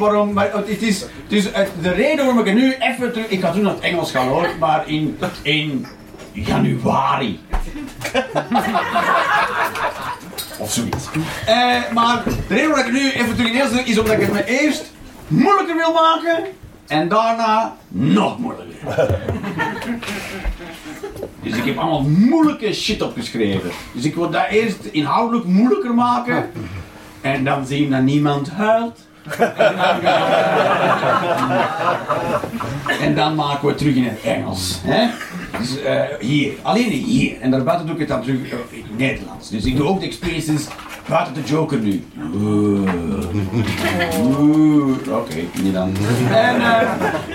waarom, maar het is, dus de reden waarom ik er nu even terug, ik had toen naar het Engels gaan hoor, maar in, in januari. of zoiets. Uh, maar de reden waarom ik er nu even terug in Engels doe, is omdat ik het me eerst moeilijker wil maken en daarna nog moeilijker. Dus ik heb allemaal moeilijke shit opgeschreven. Dus ik wil dat eerst inhoudelijk moeilijker maken. En dan zien dat niemand huilt. en dan maken we het terug in het Engels. Hè? Dus uh, hier, alleen hier. En daarbuiten doe ik het dan terug in het Nederlands. Dus ik doe ook de experiences buiten de Joker nu. Oké, okay, niet dan. En, uh,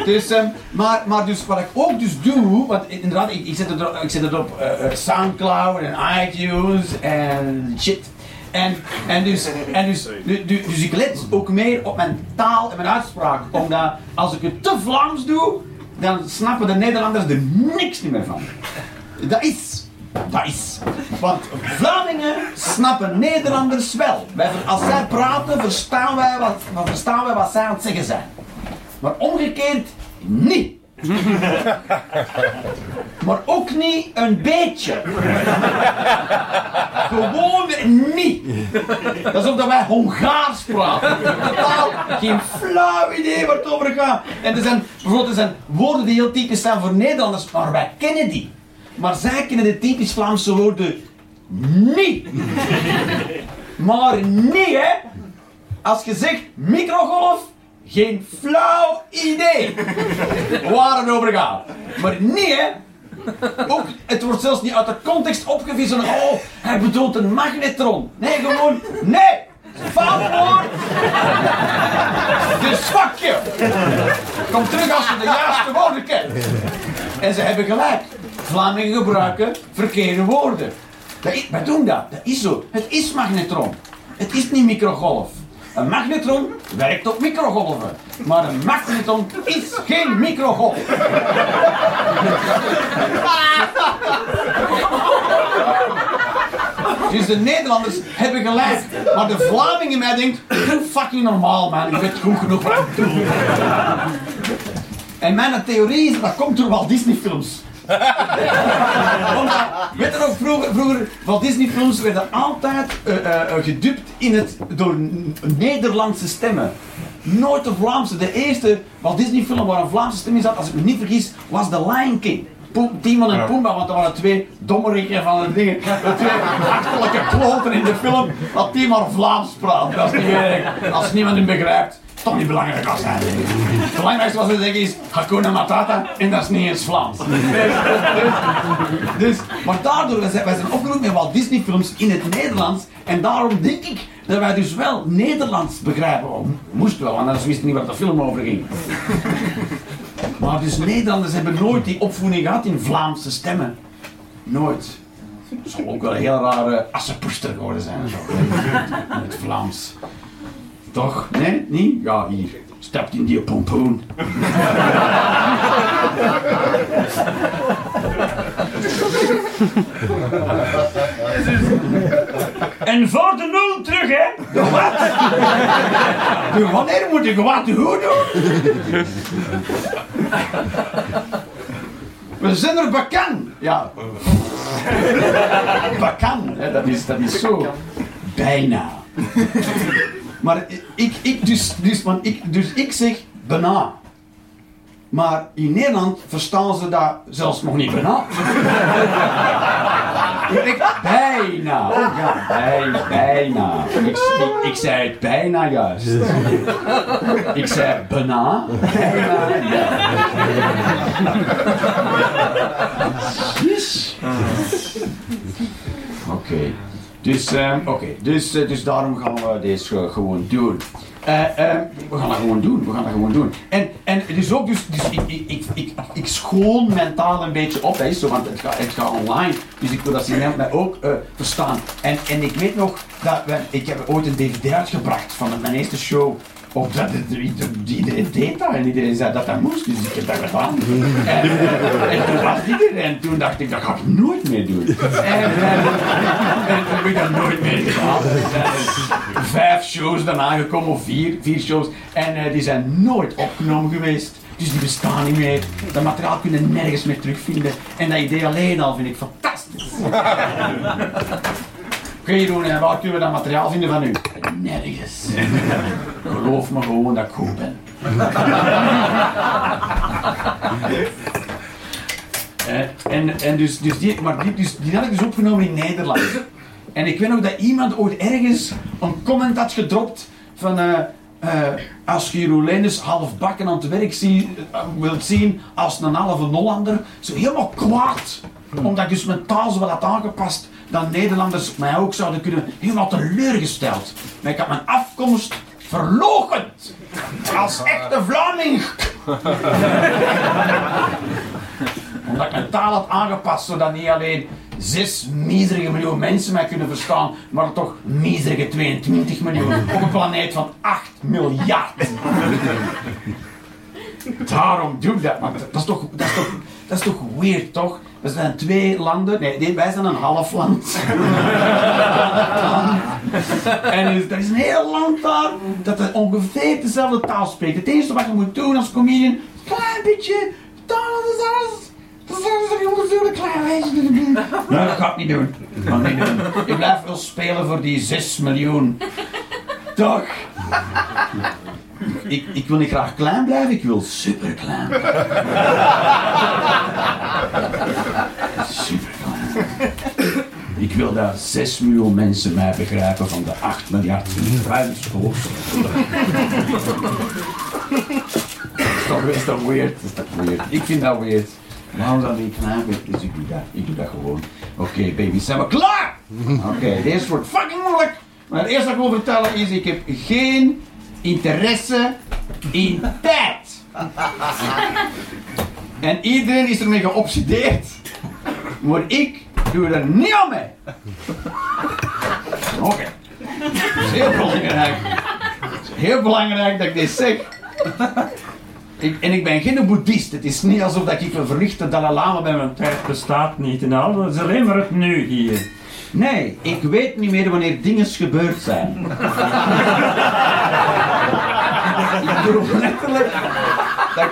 dus, maar, maar dus wat ik ook dus doe, want inderdaad, ik, ik zet het op, ik zet het op Soundcloud en iTunes en shit. En, en, dus, en dus, dus, dus ik let ook meer op mijn taal en mijn uitspraak. Omdat als ik het te Vlaams doe, dan snappen de Nederlanders er niks meer van. Dat is dat is. Want Vlamingen snappen Nederlanders wel. Wij, als zij praten, verstaan wij, wat, verstaan wij wat zij aan het zeggen zijn. Maar omgekeerd niet. maar ook niet een beetje. Gewoon niet. Dat is omdat wij Hongaars praten. Totaal geen flauw idee waar het over gaat. En er zijn, bijvoorbeeld, er zijn woorden die heel typisch zijn voor Nederlanders, maar wij kennen die. Maar zij kennen de typisch Vlaamse woorden niet. maar niet, hè. Als je zegt microgolf, geen flauw idee waar het over gaat. Maar niet, hè. Ook, het wordt zelfs niet uit de context opgevissen. Oh, hij bedoelt een magnetron. Nee, gewoon, nee. Fout woord. Dus fuck je. Kom terug als je de juiste woorden kent. En ze hebben gelijk. Vlamingen gebruiken verkeerde woorden. Dat is, wij doen dat. Dat is zo. Het is magnetron. Het is niet microgolf. Een magnetron werkt op microgolven. Maar een magnetron is geen microgolf. Dus de Nederlanders hebben gelijk. Maar de Vlamingen mij denkt, doe fucking normaal man, ik weet goed genoeg wat ik doe. En mijn theorie is, dat komt door Walt Disney films. weet je nog, vroeger, vroeger van Disney films werden altijd uh, uh, gedubt in het, door Nederlandse stemmen. Nooit de Vlaamse. De eerste Walt Disney film waar een Vlaamse stem in zat, als ik me niet vergis, was The Lion King. Timon en Pumbaa, want er waren twee dommerikken van de dingen. Twee achterlijke kloten in de film, dat die maar Vlaams praat. Dat is niet erg. Als niemand hem begrijpt toch niet belangrijk als. Het belangrijkste wat ze zeggen is Hakuna Matata en dat is niet eens Vlaams. Dus, maar daardoor, wij zijn, wij zijn opgegroeid met Walt Disney films in het Nederlands en daarom denk ik dat wij dus wel Nederlands begrijpen. Oh, moest wel, want anders wisten niet wat de film over ging. Maar dus Nederlanders hebben nooit die opvoeding gehad in Vlaamse stemmen. Nooit. Het zal ook wel een heel rare assenpoester geworden zijn. Zo, in het Vlaams. Toch? Nee? Niet? Ja, hier. Stapt in die pompoen. en voor de nul terug, hè? De wat? De wanneer moet ik wat goed doen? We zijn er bakan. Ja. Bakan, hè, dat, is, dat is zo. Bijna. Maar ik, ik, dus, dus, want ik, dus ik zeg bijna. Maar in Nederland verstaan ze dat zelfs nog niet bijna. ik bijna. Oh ja, bijna. bijna. Ik, ik, ik, zei het bijna juist. Ik zei bijna. Bijna. Oké. Dus, um, oké, dus, uh, dus daarom gaan we deze gewoon doen. Uh, we gaan dat gewoon doen, we gaan dat gewoon doen. En, en het is ook dus, dus ik, ik, ik, ik, ik schoon mentaal een beetje op, hè, zo, want het gaat, het gaat online. Dus ik wil dat ze mij ook verstaan. En, en ik weet nog dat we, ik heb ooit een dvd uitgebracht van mijn eerste show Of dat het, iedereen deed dat en iedereen zei dat dat moest, dus ik heb dat gedaan. En, en toen was iedereen, en toen dacht ik, dat ga ik nooit meer doen. En, en, en toen heb ik dat nooit meer gedaan. En vijf shows daarna gekomen, of vier, vier shows, en die zijn nooit opgenomen geweest. Dus die bestaan niet meer. Dat materiaal kun je nergens meer terugvinden. En dat idee alleen al vind ik fantastisch. Oké Jeroen, en waar kunnen we dat materiaal vinden van u? Nergens. Geloof me gewoon dat ik goed ben. en, en dus, dus die, maar die, dus, die had ik dus opgenomen in Nederland. En ik weet nog dat iemand ooit ergens een comment had gedropt van... Uh, uh, als je half bakken aan het werk zie, uh, wilt zien als een halve Hollander, zo helemaal kwaad. Omdat ik dus mijn taal zo wat had aangepast, dan Nederlanders mij ook zouden kunnen, helemaal teleurgesteld. Maar ik had mijn afkomst verlogend. Als echte Vlaming. Omdat ik mijn taal had aangepast, zodat niet alleen 6 miserige miljoen mensen mij kunnen verstaan, maar toch miserige 22 miljoen op een planeet van 8 miljard. Daarom doe ik dat, maar dat is toch, dat is toch, dat is toch weird, toch? We zijn twee landen, nee, wij zijn een half land. en er is een heel land daar dat er ongeveer dezelfde taal spreekt. Het eerste wat je moet doen als comedian, klein beetje taal is alles dat is ongeveer een klein wezen. Nee, dat ga ik niet doen. Dat niet doen. Ik blijf wel spelen voor die 6 miljoen. Toch? Ik, ik wil niet graag klein blijven, ik wil super klein Super klein. Ik wil dat 6 miljoen mensen mij begrijpen van de 8 miljard ruimschoof. Dat is toch weird? Dat is toch weird? Ik vind dat weird. Waarom dan niet knapen? Dus ik doe dat. Ik doe dat gewoon. Oké, okay, baby, zijn we klaar? Oké, okay, deze wordt fucking moeilijk. Maar het eerste wat ik wil vertellen is, ik heb geen interesse in tijd. En iedereen is ermee geobsedeerd. Maar ik doe er niet aan mee. Oké. Dat is heel belangrijk. Heel belangrijk dat ik dit zeg. En ik ben geen boeddhist. Het is niet alsof dat ik wil verlichten Dalai Lama ben. Want tijd bestaat niet en al. Dat is alleen maar het nu hier. Nee, ik weet niet meer wanneer dingen gebeurd zijn. Dat,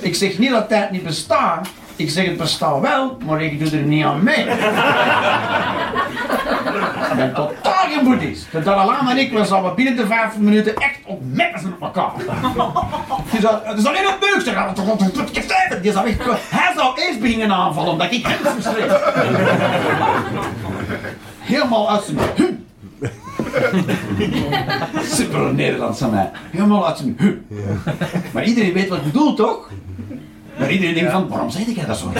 ik zeg niet dat tijd niet bestaat. Ik zeg het bestaat wel, maar ik doe er niet aan mee. Ik ben totaal geen boeddhist. De Dalai Lama en ik zouden binnen de vijf minuten echt op meppen met elkaar. Het is, alleen op buik zeggen. Die zou echt, hij zou eerst beginnen aanvallen omdat ik hem verschreef. Helemaal uit zijn. Super Nederlands aan mij. Helemaal uit zijn hu. Maar iedereen weet wat ik bedoel, toch? Maar iedereen denkt van, waarom zei jij dat zo?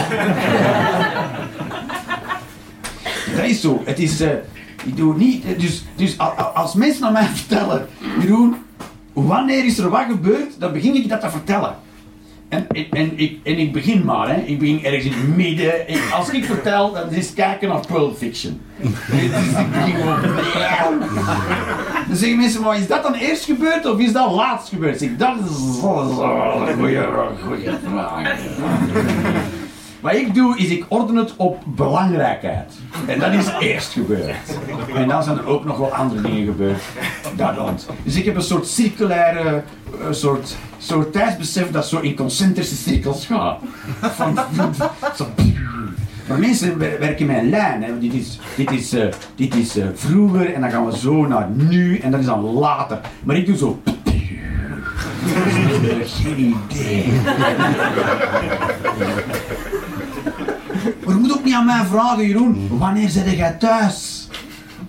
dat is zo. Het is... Uh, ik doe niet... Dus, dus als mensen aan mij vertellen... Jeroen, wanneer is er wat gebeurd? Dan begin ik dat te vertellen. En, en, ik, en ik begin maar, hè. ik begin ergens in het midden. als ik vertel, dan is kijken naar Pulp Fiction. dus gewoon... Dan zeggen mensen, maar is dat dan eerst gebeurd of is dat laatst gebeurd? Zeg, dat is. Wat ik doe, is ik orden het op belangrijkheid. En dat is eerst gebeurd. En dan zijn er ook nog wel andere dingen gebeurd. Dat Dus ik heb een soort circulaire, een soort, soort tijdsbesef dat zo in concentrische cirkels gaat. Van, zo, maar mensen werken met een lijn. Dit is, dit is, uh, dit is uh, vroeger en dan gaan we zo naar nu en dat is dan later. Maar ik doe zo. Geen idee. Maar je moet ook niet aan mij vragen, Jeroen. Wanneer zit jij thuis?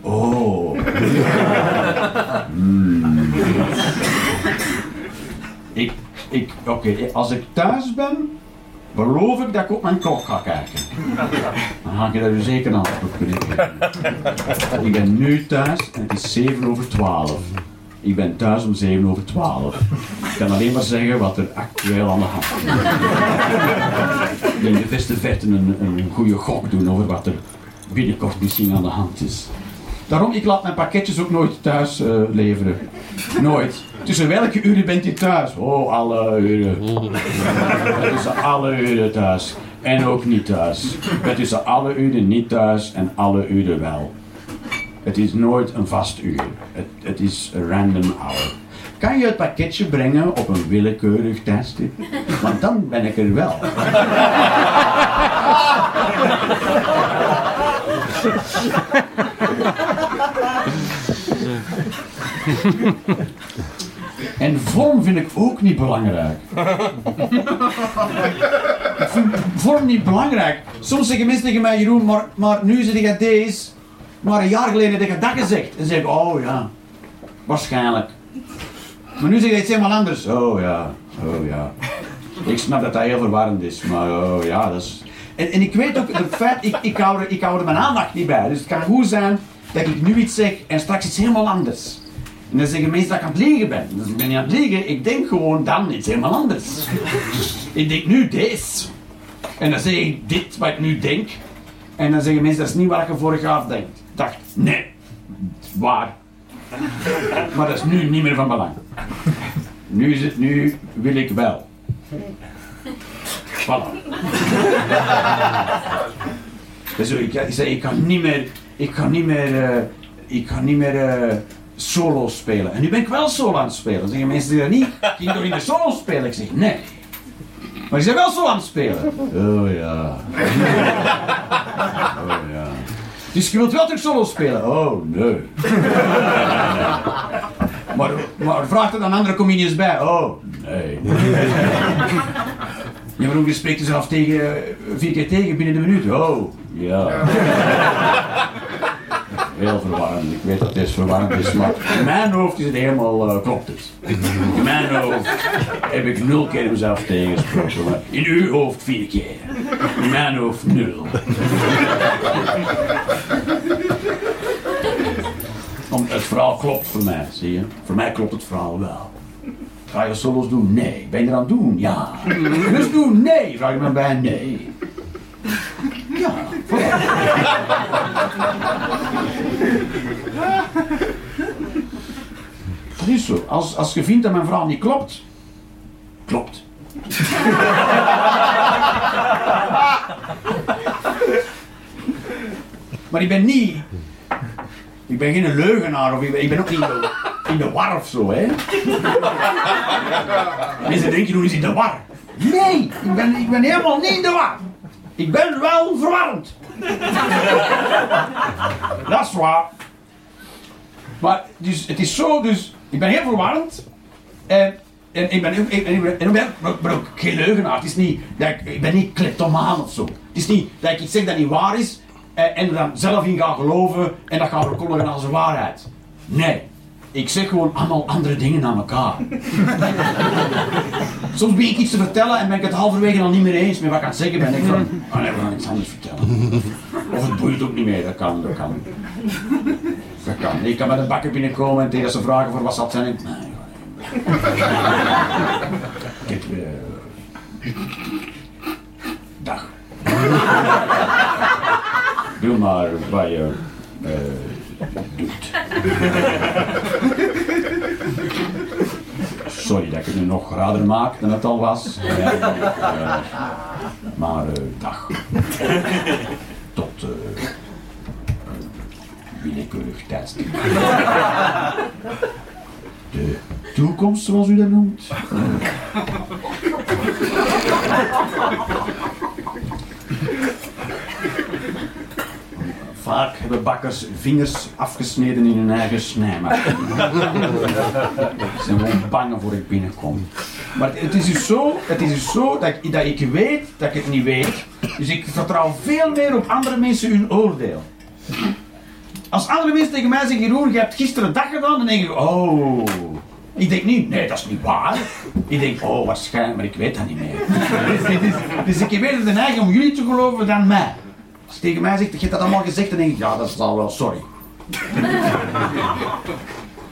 Oh. Hmm. Ik, ik, oké, als ik thuis ben, beloof ik dat ik op mijn klok ga kijken. Dan ga ik daar dus zeker een kunnen. Ik ben nu thuis en het is 7 over 12. Ik ben thuis om 7 over 12. Ik kan alleen maar zeggen wat er actueel aan de hand is. Ik in de beste verte een, een goede gok doen over wat er binnenkort misschien aan de hand is. Daarom, ik laat mijn pakketjes ook nooit thuis uh, leveren. Nooit. Tussen welke uren bent u thuis? Oh, alle uren. Tussen alle uren thuis. En ook niet thuis. Tussen alle uren niet thuis en alle uren wel. Het is nooit een vast uur. Het, het is een random hour. Kan je het pakketje brengen op een willekeurig tijdstip? Want dan ben ik er wel. En vorm vind ik ook niet belangrijk. ik vind vorm niet belangrijk. Soms zeggen mensen tegen mij, Jeroen, maar, maar nu zeg je deze. Maar een jaar geleden heb je dat gezegd. En zeg ik, oh ja, waarschijnlijk. Maar nu zeg je iets helemaal anders. Oh ja, oh ja. Ik snap dat dat heel verwarrend is, maar oh ja, dat is... En, en ik weet ook, het feit, ik, ik, hou er, ik hou er mijn aandacht niet bij. Dus het kan goed zijn dat ik nu iets zeg en straks iets helemaal anders. En dan zeggen mensen dat ik aan het liegen ben. Dus ik ben niet aan het liegen, ik denk gewoon dan iets helemaal anders. ik denk nu deze. En dan zeg ik dit wat ik nu denk. En dan zeggen mensen, dat is niet wat je vorig jaar denkt. Dacht, nee, waar. Maar dat is nu niet meer van belang. Nu is het, nu wil ik wel. Voilà. Dus ik, zei, ik kan niet meer, ik kan niet meer, eh, ik kan niet meer eh, solo spelen. En nu ben ik wel solo aan het spelen. Zeggen mensen die dat niet, ging toch niet meer solo spelen? Ik zeg, nee. Maar je bent wel solo aan het spelen. Oh ja. Oh ja. Dus je wilt wel terug solo spelen? Oh nee. Maar, maar vraagt er dan andere comedians bij? Oh nee. Ja, maar hoe je spreekt dus af tegen, vier keer tegen binnen de minuut? Oh ja. Heel verwarrend. Ik weet dat het verwarrend is, maar in mijn hoofd is het helemaal, uh, klopt het. In mijn hoofd heb ik nul keer mezelf tegengesproken, maar in uw hoofd vier keer. In mijn hoofd nul. Om, het verhaal klopt voor mij, zie je. Voor mij klopt het verhaal wel. Ga je solos doen? Nee. Ben je er aan het doen? Ja. Dus doen? Nee. Vraag je me bij? Nee. Ja, Dat is zo. Als, als je vindt dat mijn verhaal niet klopt, klopt. maar ik ben niet. Ik ben geen leugenaar of ik ben, ik ben ook niet in de, in de war of zo, hè? Mensen denken, hoe is in de war? Nee, ik ben, ik ben helemaal niet in de war. Ik ben wel verwarmd. dat is waar. Maar dus, het is zo, dus ik ben heel verwarmd. En, en ik ben, ik, ik, ik ben, ben ook geen leugenaar. Het is niet dat ik, ik ben niet kleptomaan of zo. Het is niet dat ik iets zeg dat niet waar is en, en er dan zelf in ga geloven en dat gaat verkondigen als een waarheid. Nee. Ik zeg gewoon allemaal andere dingen aan elkaar. Soms ben ik iets te vertellen en ben ik het halverwege al niet meer eens met wat ik aan het zeggen ben. Ik van, oh nee, we gaan iets anders vertellen. Of het boeit ook niet meer, dat kan, dat kan. Dat kan. Ik kan met een bakker binnenkomen en tegen ze vragen voor wat dat zijn. Nee, ik heb, uh, dag. Doe maar wat je uh, doet. Sorry dat ik het nu nog rader maak dan het al was. Ja, uh, maar dag. Tot willekeurig tijdstip. De toekomst, zoals u dat noemt. Vaak hebben bakkers vingers afgesneden in hun eigen snijmachine. Ze zijn gewoon bang voor ik binnenkom. Maar het is dus zo, het is dus zo dat, ik, dat ik weet dat ik het niet weet. Dus ik vertrouw veel meer op andere mensen hun oordeel. Als andere mensen tegen mij zeggen, Jeroen, je hebt gisteren dag gedaan, dan denk ik, oh. Ik denk niet, nee, dat is niet waar. Ik denk, oh, waarschijnlijk, maar ik weet dat niet meer. dus, dus ik heb eerder de om jullie te geloven dan mij. Als je tegen mij zegt, je hebt dat allemaal gezegd, dan denk ik, ja, dat is al wel, sorry.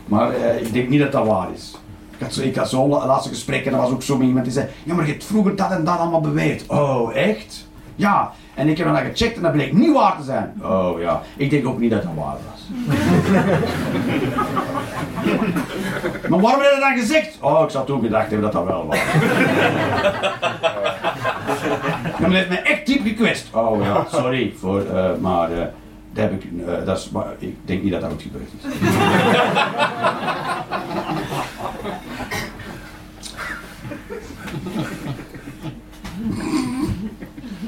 maar uh, ik denk niet dat dat waar is. Ik had, zo, ik had zo'n laatste gesprek en er was ook zo iemand die zei, ja, maar je hebt vroeger dat en dat allemaal beweerd. Oh, echt? Ja. En ik heb dan gecheckt en dat bleek niet waar te zijn. Oh ja, ik denk ook niet dat dat waar was. Maar waarom heb je dat dan gezegd? Oh, ik zou toen gedacht hebben dat dat wel was. maar dat me echt diep gekwetst. Oh ja, sorry voor, uh, maar uh, dat heb ik, uh, dat is, maar ik denk niet dat dat goed gebeurd is.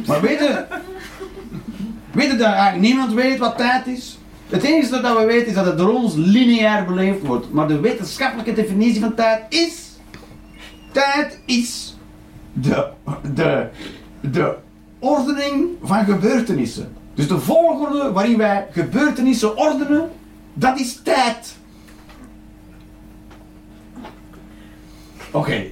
maar weet je, weet je dat eigenlijk niemand weet wat tijd is? Het enige dat we weten is dat het door ons lineair beleefd wordt. Maar de wetenschappelijke definitie van tijd is. Tijd is de, de, de ordening van gebeurtenissen. Dus de volgorde waarin wij gebeurtenissen ordenen, dat is tijd. Oké.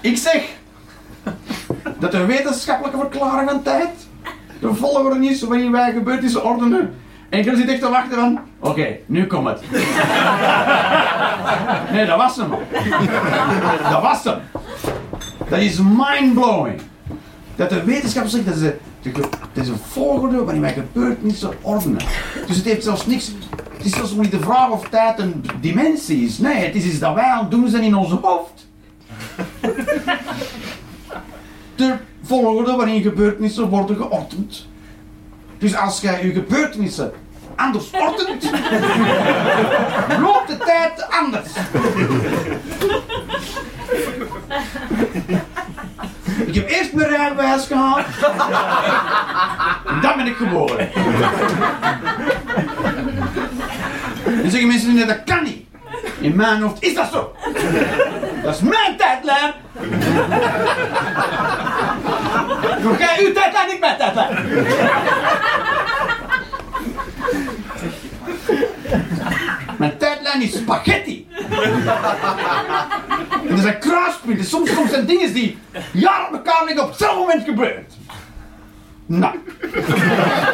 Ik zeg dat de wetenschappelijke verklaring van tijd de volgorde is waarin wij gebeurtenissen ordenen. En ik zit echt te wachten van, oké, nu komt het. nee, dat was hem. dat was hem. Dat is mindblowing. Dat de wetenschap zegt dat ze het is een volgorde waarin wij gebeurtenissen ordenen. Dus het heeft zelfs niks. Het is zelfs niet de vraag of tijd een dimensie is. Nee, het is iets dat wij aan het doen zijn in ons hoofd de volgorde waarin gebeurtenissen worden geordend. Dus als jij je gebeurtenissen anders ordent, loopt de tijd anders. Ik heb eerst mijn rijbewijs gehad. En dan ben ik geboren. En zeggen mensen, nee, dat kan niet. In mijn hoofd is dat zo. Dat is mijn tijdlijn. Jij uw tijdlijn, ik mijn tijdlijn. Mijn tijdlijn is spaghetti. En er zijn kruispunten. Soms, soms zijn dingen die jaren op elkaar liggen op hetzelfde moment gebeurd. Nou,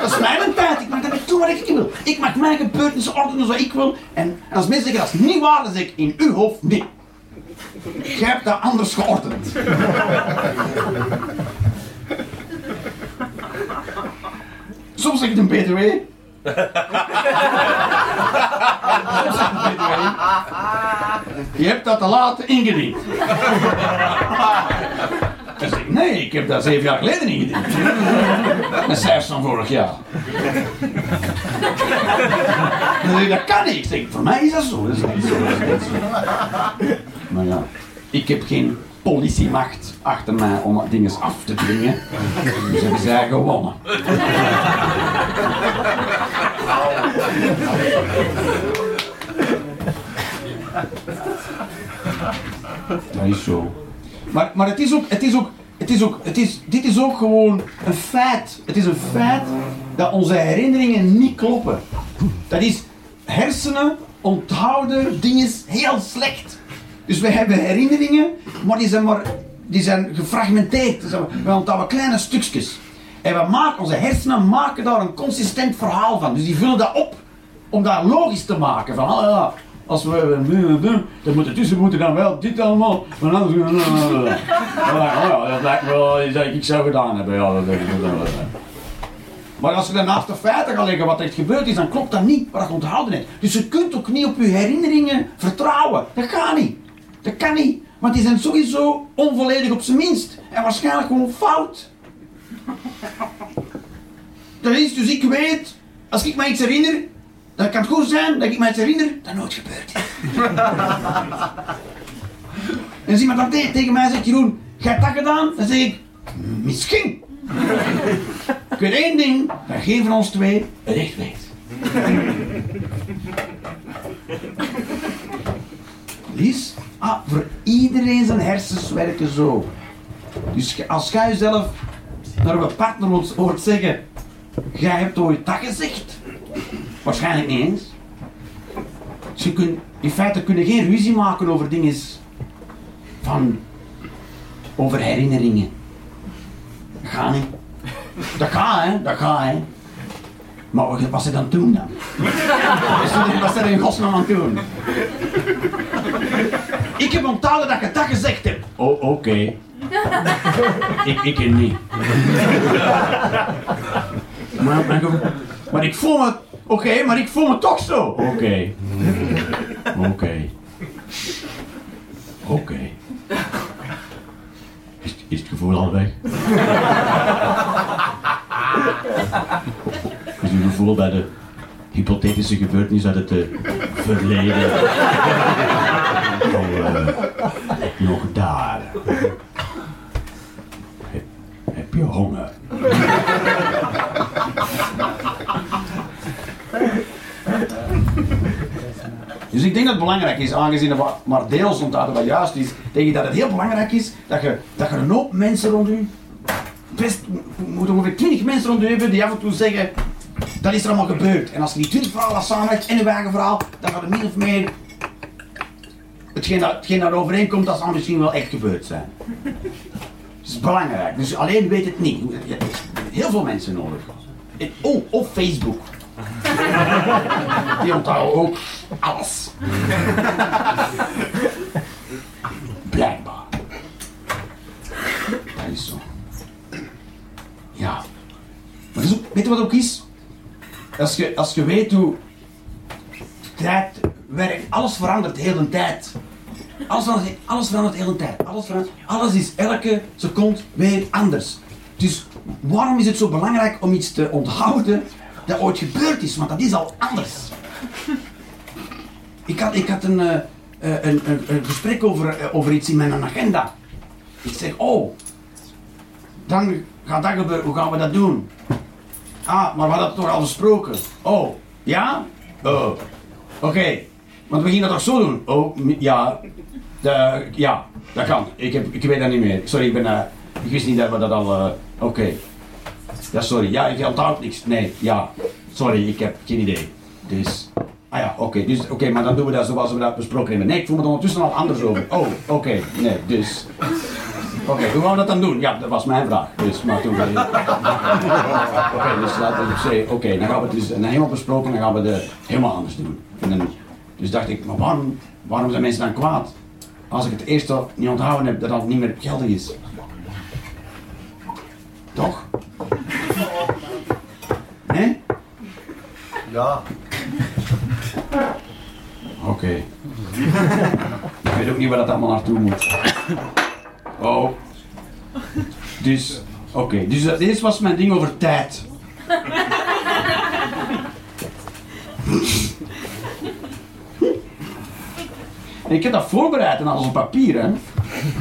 dat is mijn tijd. Ik maak dat ik toe wat ik wil. Ik maak mijn gebeurtenissen ordenen zoals ik wil. En, als mensen zeggen dat is niet waar, dan zeg ik in uw hoofd niet. Jij hebt dat anders geordend. Soms zeg ik een BTW. Soms zeg ik een BTW. Je hebt dat te laat ingediend. Dan zeg ik, nee, ik heb dat zeven jaar geleden ingediend. Een cijfers van vorig jaar. Dan zeg ik, dat kan niet. Ik zeg, voor mij is dat zo. Dat is niet zo. Maar ja, ik heb geen politiemacht achter mij om dingen af te dwingen. Dus hebben zij gewonnen. Dat is zo. Maar, maar het is ook, het is ook, het is ook, het is, dit is ook gewoon een feit. Het is een feit dat onze herinneringen niet kloppen. Dat is, hersenen onthouden dingen heel slecht. Dus we hebben herinneringen, maar die zijn, maar, die zijn gefragmenteerd. We onthouden kleine stukjes. En we maken, onze hersenen maken daar een consistent verhaal van. Dus die vullen dat op om dat logisch te maken. Van, ah, als we doen, dan moet tussen moeten dan wel dit allemaal. Maar anders, ja, dat lijkt wel dat ik zou gedaan hebben. Ja, dat, maar als je dan naast de feiten gaat leggen wat er gebeurd is, dan klopt dat niet wat je onthouden hebt. Dus je kunt ook niet op je herinneringen vertrouwen. Dat gaat niet. Dat kan niet. Want die zijn sowieso onvolledig op zijn minst. En waarschijnlijk gewoon fout. Dat is dus ik weet, als ik me iets herinner, dan kan het goed zijn dat ik me iets herinner dat nooit gebeurd is. en als iemand dan tegen mij zegt, Jeroen, jij hebt dat gedaan? Dan zeg ik, misschien. ik weet één ding, dat geen van ons twee het echt weet. Lies, ah, voor iedereen zijn hersens werken zo. Dus als jij jezelf naar een partner hoort zeggen, jij hebt ooit dat gezegd. Waarschijnlijk niet eens. Dus je in feite kunnen geen ruzie maken over dingen van, over herinneringen. Dat gaat niet. Dat gaat, hè. Dat gaat, hè. Maar wat ze dan doen dan? Wat ze er in godsnaam aan doen? Ik heb onthouden dat je dat gezegd hebt. Oh, oké. Okay. ik, ik niet. maar, maar, Maar ik voel me... Oké, maar ik voel me toch zo. Oké. Oké. Oké. Is, is het gevoel al weg? Uw gevoel bij de hypothetische gebeurtenis uit het eh, verleden nog, eh, nog daar? Heb, heb je honger? Dus ik denk dat het belangrijk is, aangezien wat- maar deels onthouden wat juist is, denk ik dat het heel belangrijk is dat je, dat je een hoop mensen rond je, best, je moet ongeveer 20 mensen rond je hebben die af en toe zeggen, dat is er allemaal gebeurd. En als je die 20 verhalen samenlegt en een eigen verhaal, dan gaat het min of meer hetgeen, dat, hetgeen dat overeenkomt, dat zal misschien wel echt gebeurd zijn. Dat is belangrijk. Dus alleen weet het niet. Heel veel mensen nodig. Oh, op Facebook. Die onthouden ook alles. Blijkbaar. Dat is zo. Ja. Maar ook- weet je wat ook is? Als je, als je weet hoe tijd werkt, alles verandert de hele tijd. Alles verandert, de hele tijd. Alles, verandert, alles is elke seconde weer anders. Dus waarom is het zo belangrijk om iets te onthouden dat ooit gebeurd is? Want dat is al anders. Ik had, ik had een, eh, eh, een, een, een gesprek over, eh, over iets in mijn agenda. Ik zeg, oh, dan gaat dat gebeuren. Hoe gaan we dat doen? Ah, maar we hadden het toch al besproken. Oh, ja? Oh, oké. Want we gingen dat toch zo doen? Oh, ja. Ja, dat kan. Ik, heb, ik weet dat niet meer. Sorry, ik ben... eh, ik wist niet dat we dat al... eh, oké. Ja, sorry. Ja, ik onthoud niks. Nee, ja. Sorry, ik heb geen idee. Dus... Ah ja, oké. dus, oké, maar dan doen we dat zoals we dat besproken hebben. Nee, ik voel me er ondertussen al anders over. Oh, oké. Nee, dus... Oké, hoe gaan we dat dan doen? Ja, dat was mijn vraag. Dus, maar toen... Oké, dus laten we zeggen, oké, dan gaan we het dus helemaal besproken, dan gaan we het helemaal anders doen. En dan, dus dacht ik, maar waarom, waarom zijn mensen dan kwaad? Als ik het eerste niet onthouden heb, dat dat niet meer geldig is. Toch? Nee? Ja. Oké. ik weet ook niet waar dat allemaal naartoe moet. Oh. Dus, oké. Dus dat- dit was mijn ding over tijd. Ik heb dat voorbereid en alles op papier, hè.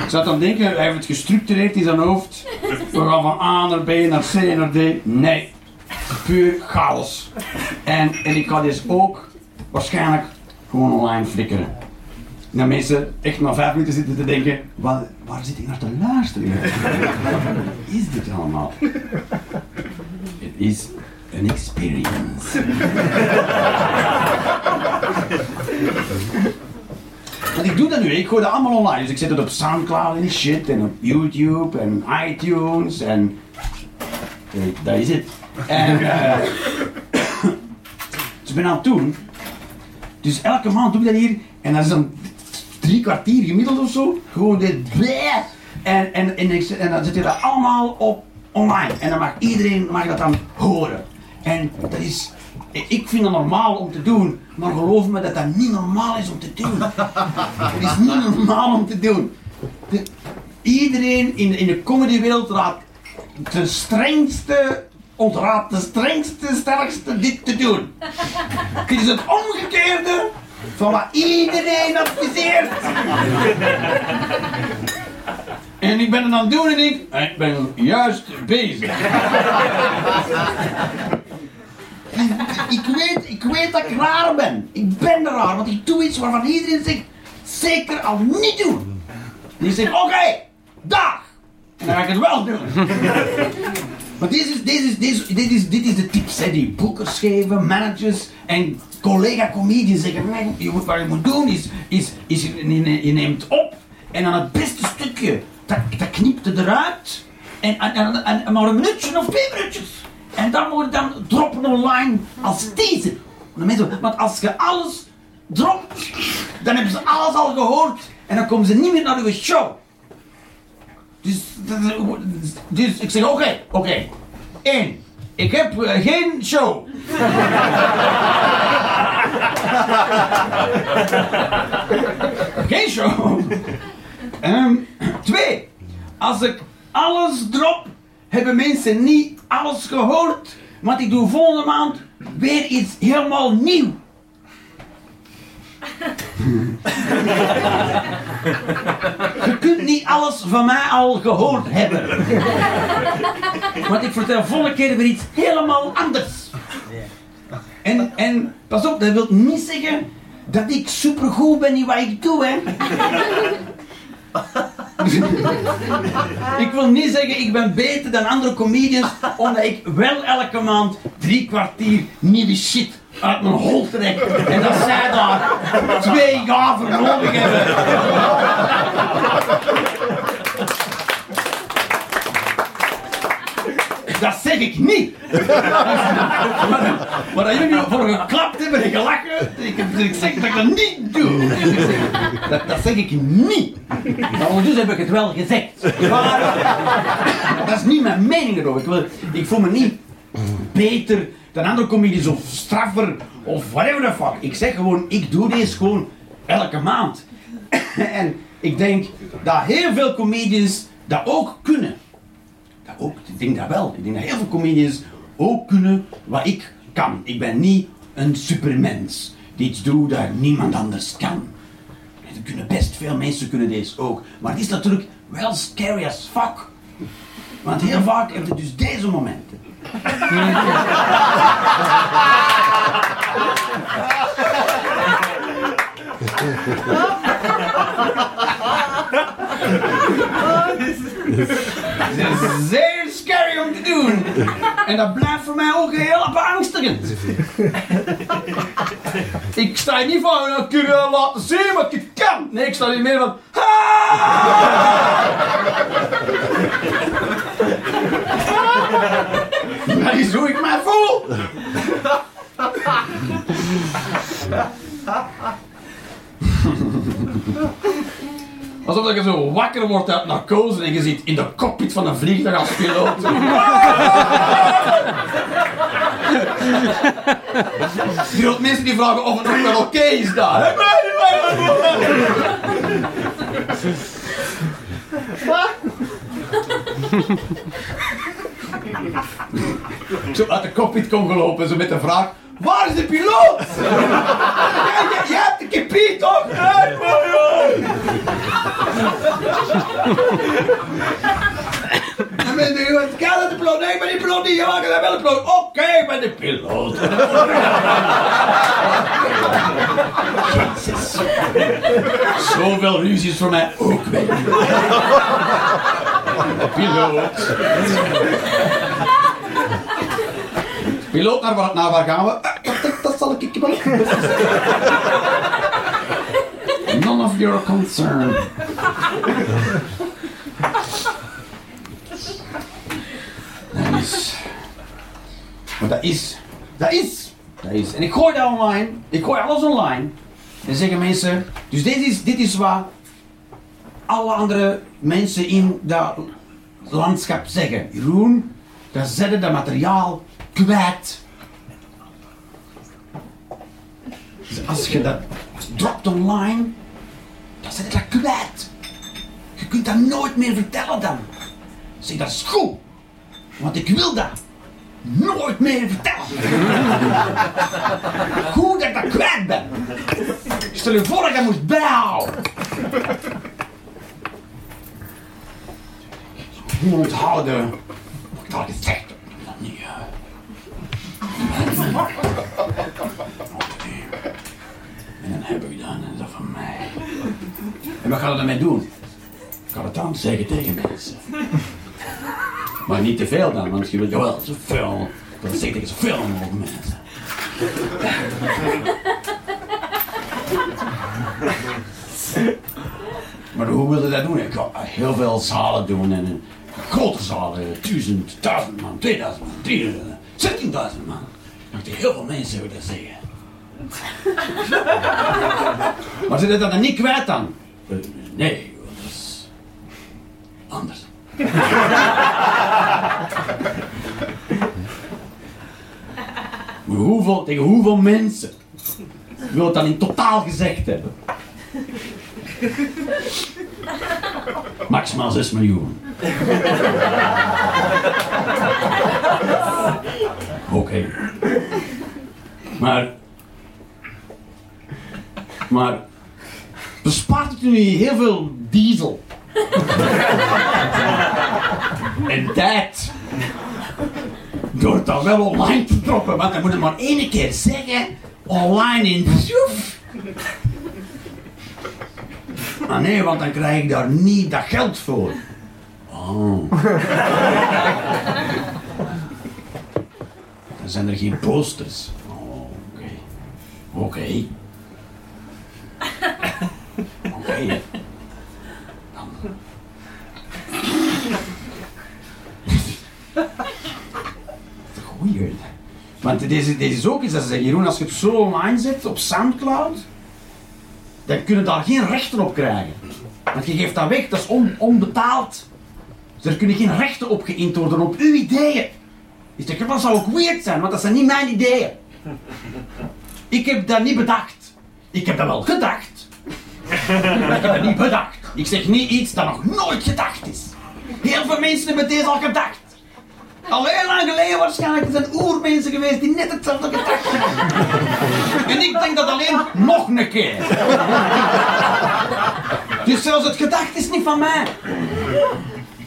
Ik zat dan denken, hij heeft het gestructureerd in zijn hoofd. We gaan van A naar B naar C naar D. Nee. Puur chaos. En, en ik ga dus ook waarschijnlijk gewoon online flikkeren. Mensen echt maar vijf minuten zitten te denken, waar, waar zit ik naar te luisteren? Wat is dit allemaal? Het is een experience. Want ik doe dat nu, ik gooi dat allemaal online. Dus ik zet het op Soundcloud en shit, en op YouTube en iTunes en... eh, dat is het. En... eh dus ik ben aan het doen. Dus elke maand doe ik dat hier. En dat is dan drie kwartier gemiddeld of zo. Gewoon dit. En, en, en, en dan zet je dat allemaal op online. En dan mag iedereen mag dat dan horen. En dat is... Ik vind dat normaal om te doen, maar geloof me dat dat niet normaal is om te doen. Het is niet normaal om te doen. De- iedereen in, in de comedywereld raadt de strengste, ontraadt de strengste, sterkste dit te doen. Het is het omgekeerde van wat iedereen adviseert. En ik ben het aan het doen en ik, ik ben juist bezig. ik, weet, ik weet dat ik raar ben. Ik ben raar, want ik doe iets waarvan iedereen zegt, zeker al niet doen. En ik zeg, oké, dag. Dan ga ik het wel doen. Maar dit is, is, is, de tips hè, die boekers geven, managers en collega-comedians zeggen. Nee, wat je moet doen is, is, is je, neemt op en dan het beste stukje, dat, dat knipt eruit. En, en, en, maar een minuutje of twee minuutjes. En dan moet je dan droppen online als teaser. Want als je alles dropt, dan hebben ze alles al gehoord. En dan komen ze niet meer naar uw show. Dus, dus ik zeg, oké, oké. Eén, ik heb eh, geen show. geen show. Ehm, twee, als ik alles drop, hebben mensen niet alles gehoord. Want ik doe volgende maand weer iets helemaal nieuw. Je kunt niet alles van mij al gehoord hebben. Want ik vertel volgende keer weer iets helemaal anders. En, en pas op, dat wil niet zeggen dat ik supergoed ben in wat ik doe, hè. ik wil niet zeggen ik ben beter dan andere comedians, omdat ik wel elke maand drie kwartier nieuwe shit uit mijn hol trek. En dat zij daar twee jaar voor nodig hebben. Dat zeg ik niet. Maar dat jullie voor geklapt hebben en gelachen, ik, ik zeg dat ik dat niet doe. Dat, zeg ik niet. Maar ondertussen heb ik het wel gezegd. Maar dat is niet mijn mening erover. Ik, ik voel me niet beter dan andere comedies of straffer of whatever the fuck. Ik zeg gewoon, ik doe deze gewoon elke maand. en ik denk dat heel veel comedians dat ook kunnen. Dat ook, ik denk dat wel. Ik denk dat heel veel comedians ook kunnen wat ik kan. Ik ben niet een supermens die iets doet dat niemand anders kan. Er kunnen best veel mensen kunnen deze ook. Maar het is natuurlijk wel scary as fuck. Want heel vaak heb je dus deze momenten. Het is zeer scary om te doen. En dat blijft voor mij ook heel beangstigend. Ik sta hier niet van, dat kun laten zien wat ik kan. Nee, ik sta hier meer van... Dat is hoe ik mij voel. Alsof je zo wakker wordt uit narcose en je zit in de cockpit van een vliegtuig als piloot. Je mensen die vragen of het nog wel oké is daar. Zo uit de cockpit kon gelopen, zo met de vraag. Waar is de piloot? Jij, jij, jij hebt de kipie toch? Nee, maar ja. En wat kan het de piloot? Nee, ik ben die piloot niet. Ja, ik ben wel de piloot. Oké, ik ben de piloot. Jezus. Zoveel ruzies voor mij ook weg. Piloot. Piloot, naar waar, naar waar gaan we? Eh, Dat, dat, dat zal ik wel. None of your concern. Dat is. Dat is. Dat is. Dat is. En ik gooi dat online. Ik gooi alles online. En zeggen mensen. Dus dit is, dit is wat alle andere mensen in dat landschap zeggen. Jeroen, dan zetten dat materiaal kwijt. Als je dat dropt online, dan zet je dat kwijt. Je kunt dat nooit meer vertellen dan. Zeg, dat is goed. Want ik wil dat nooit meer vertellen. Goed dat ik dat kwijt ben. Stel je voor dat ik dat moest bijhouden. Ik moet onthouden wat ik al gezegd heb. Dat niet, eh. En dan heb ik dan, en dat van mij. En wat ga je ermee doen? Ik ga het dan zeggen tegen mensen. Maar niet te veel dan, want je wilt wel zoveel. Dat zeg ik zoveel mogelijk mensen. Maar hoe wil je dat doen? Ik ga heel veel zalen doen en grote zalen, duizend, duizend man, 2000 man, 3000, 16.000 man. Je heel veel mensen willen zeggen. maar ze dat dan niet kwijt dan? Nee, dat is anders. Hoeveel, tegen hoeveel mensen wil het dan in totaal gezegd hebben? Maximaal 6 miljoen. Oké. Maar. Maar. Bespaart het u niet heel veel diesel? en tijd? Door het dan wel online te droppen, want dan moet het maar één keer zeggen. Online in Zoef. Ah nee, want dan krijg ik daar niet dat geld voor. Oh. Dan zijn er geen posters. Oh, oké. Oké. Oké. Goeie. Want deze, deze is ook iets dat ze zeggen, Jeroen, als je het zo online zet op Soundcloud, dan kun je daar geen rechten op krijgen. Want je geeft dat weg, dat is on, onbetaald. Dus er kunnen geen rechten op geïnd worden op uw ideeën. Dus dat dat zou ook weird zijn, want dat zijn niet mijn ideeën. Ik heb dat niet bedacht. Ik heb dat wel gedacht. Ik heb dat niet bedacht. Ik zeg niet iets dat nog nooit gedacht is. Heel veel mensen hebben deze al gedacht. Al heel lang geleden waarschijnlijk. Zijn oermensen geweest die net hetzelfde gedacht hebben. En ik denk dat alleen nog een keer. Dus zelfs het gedacht is niet van mij.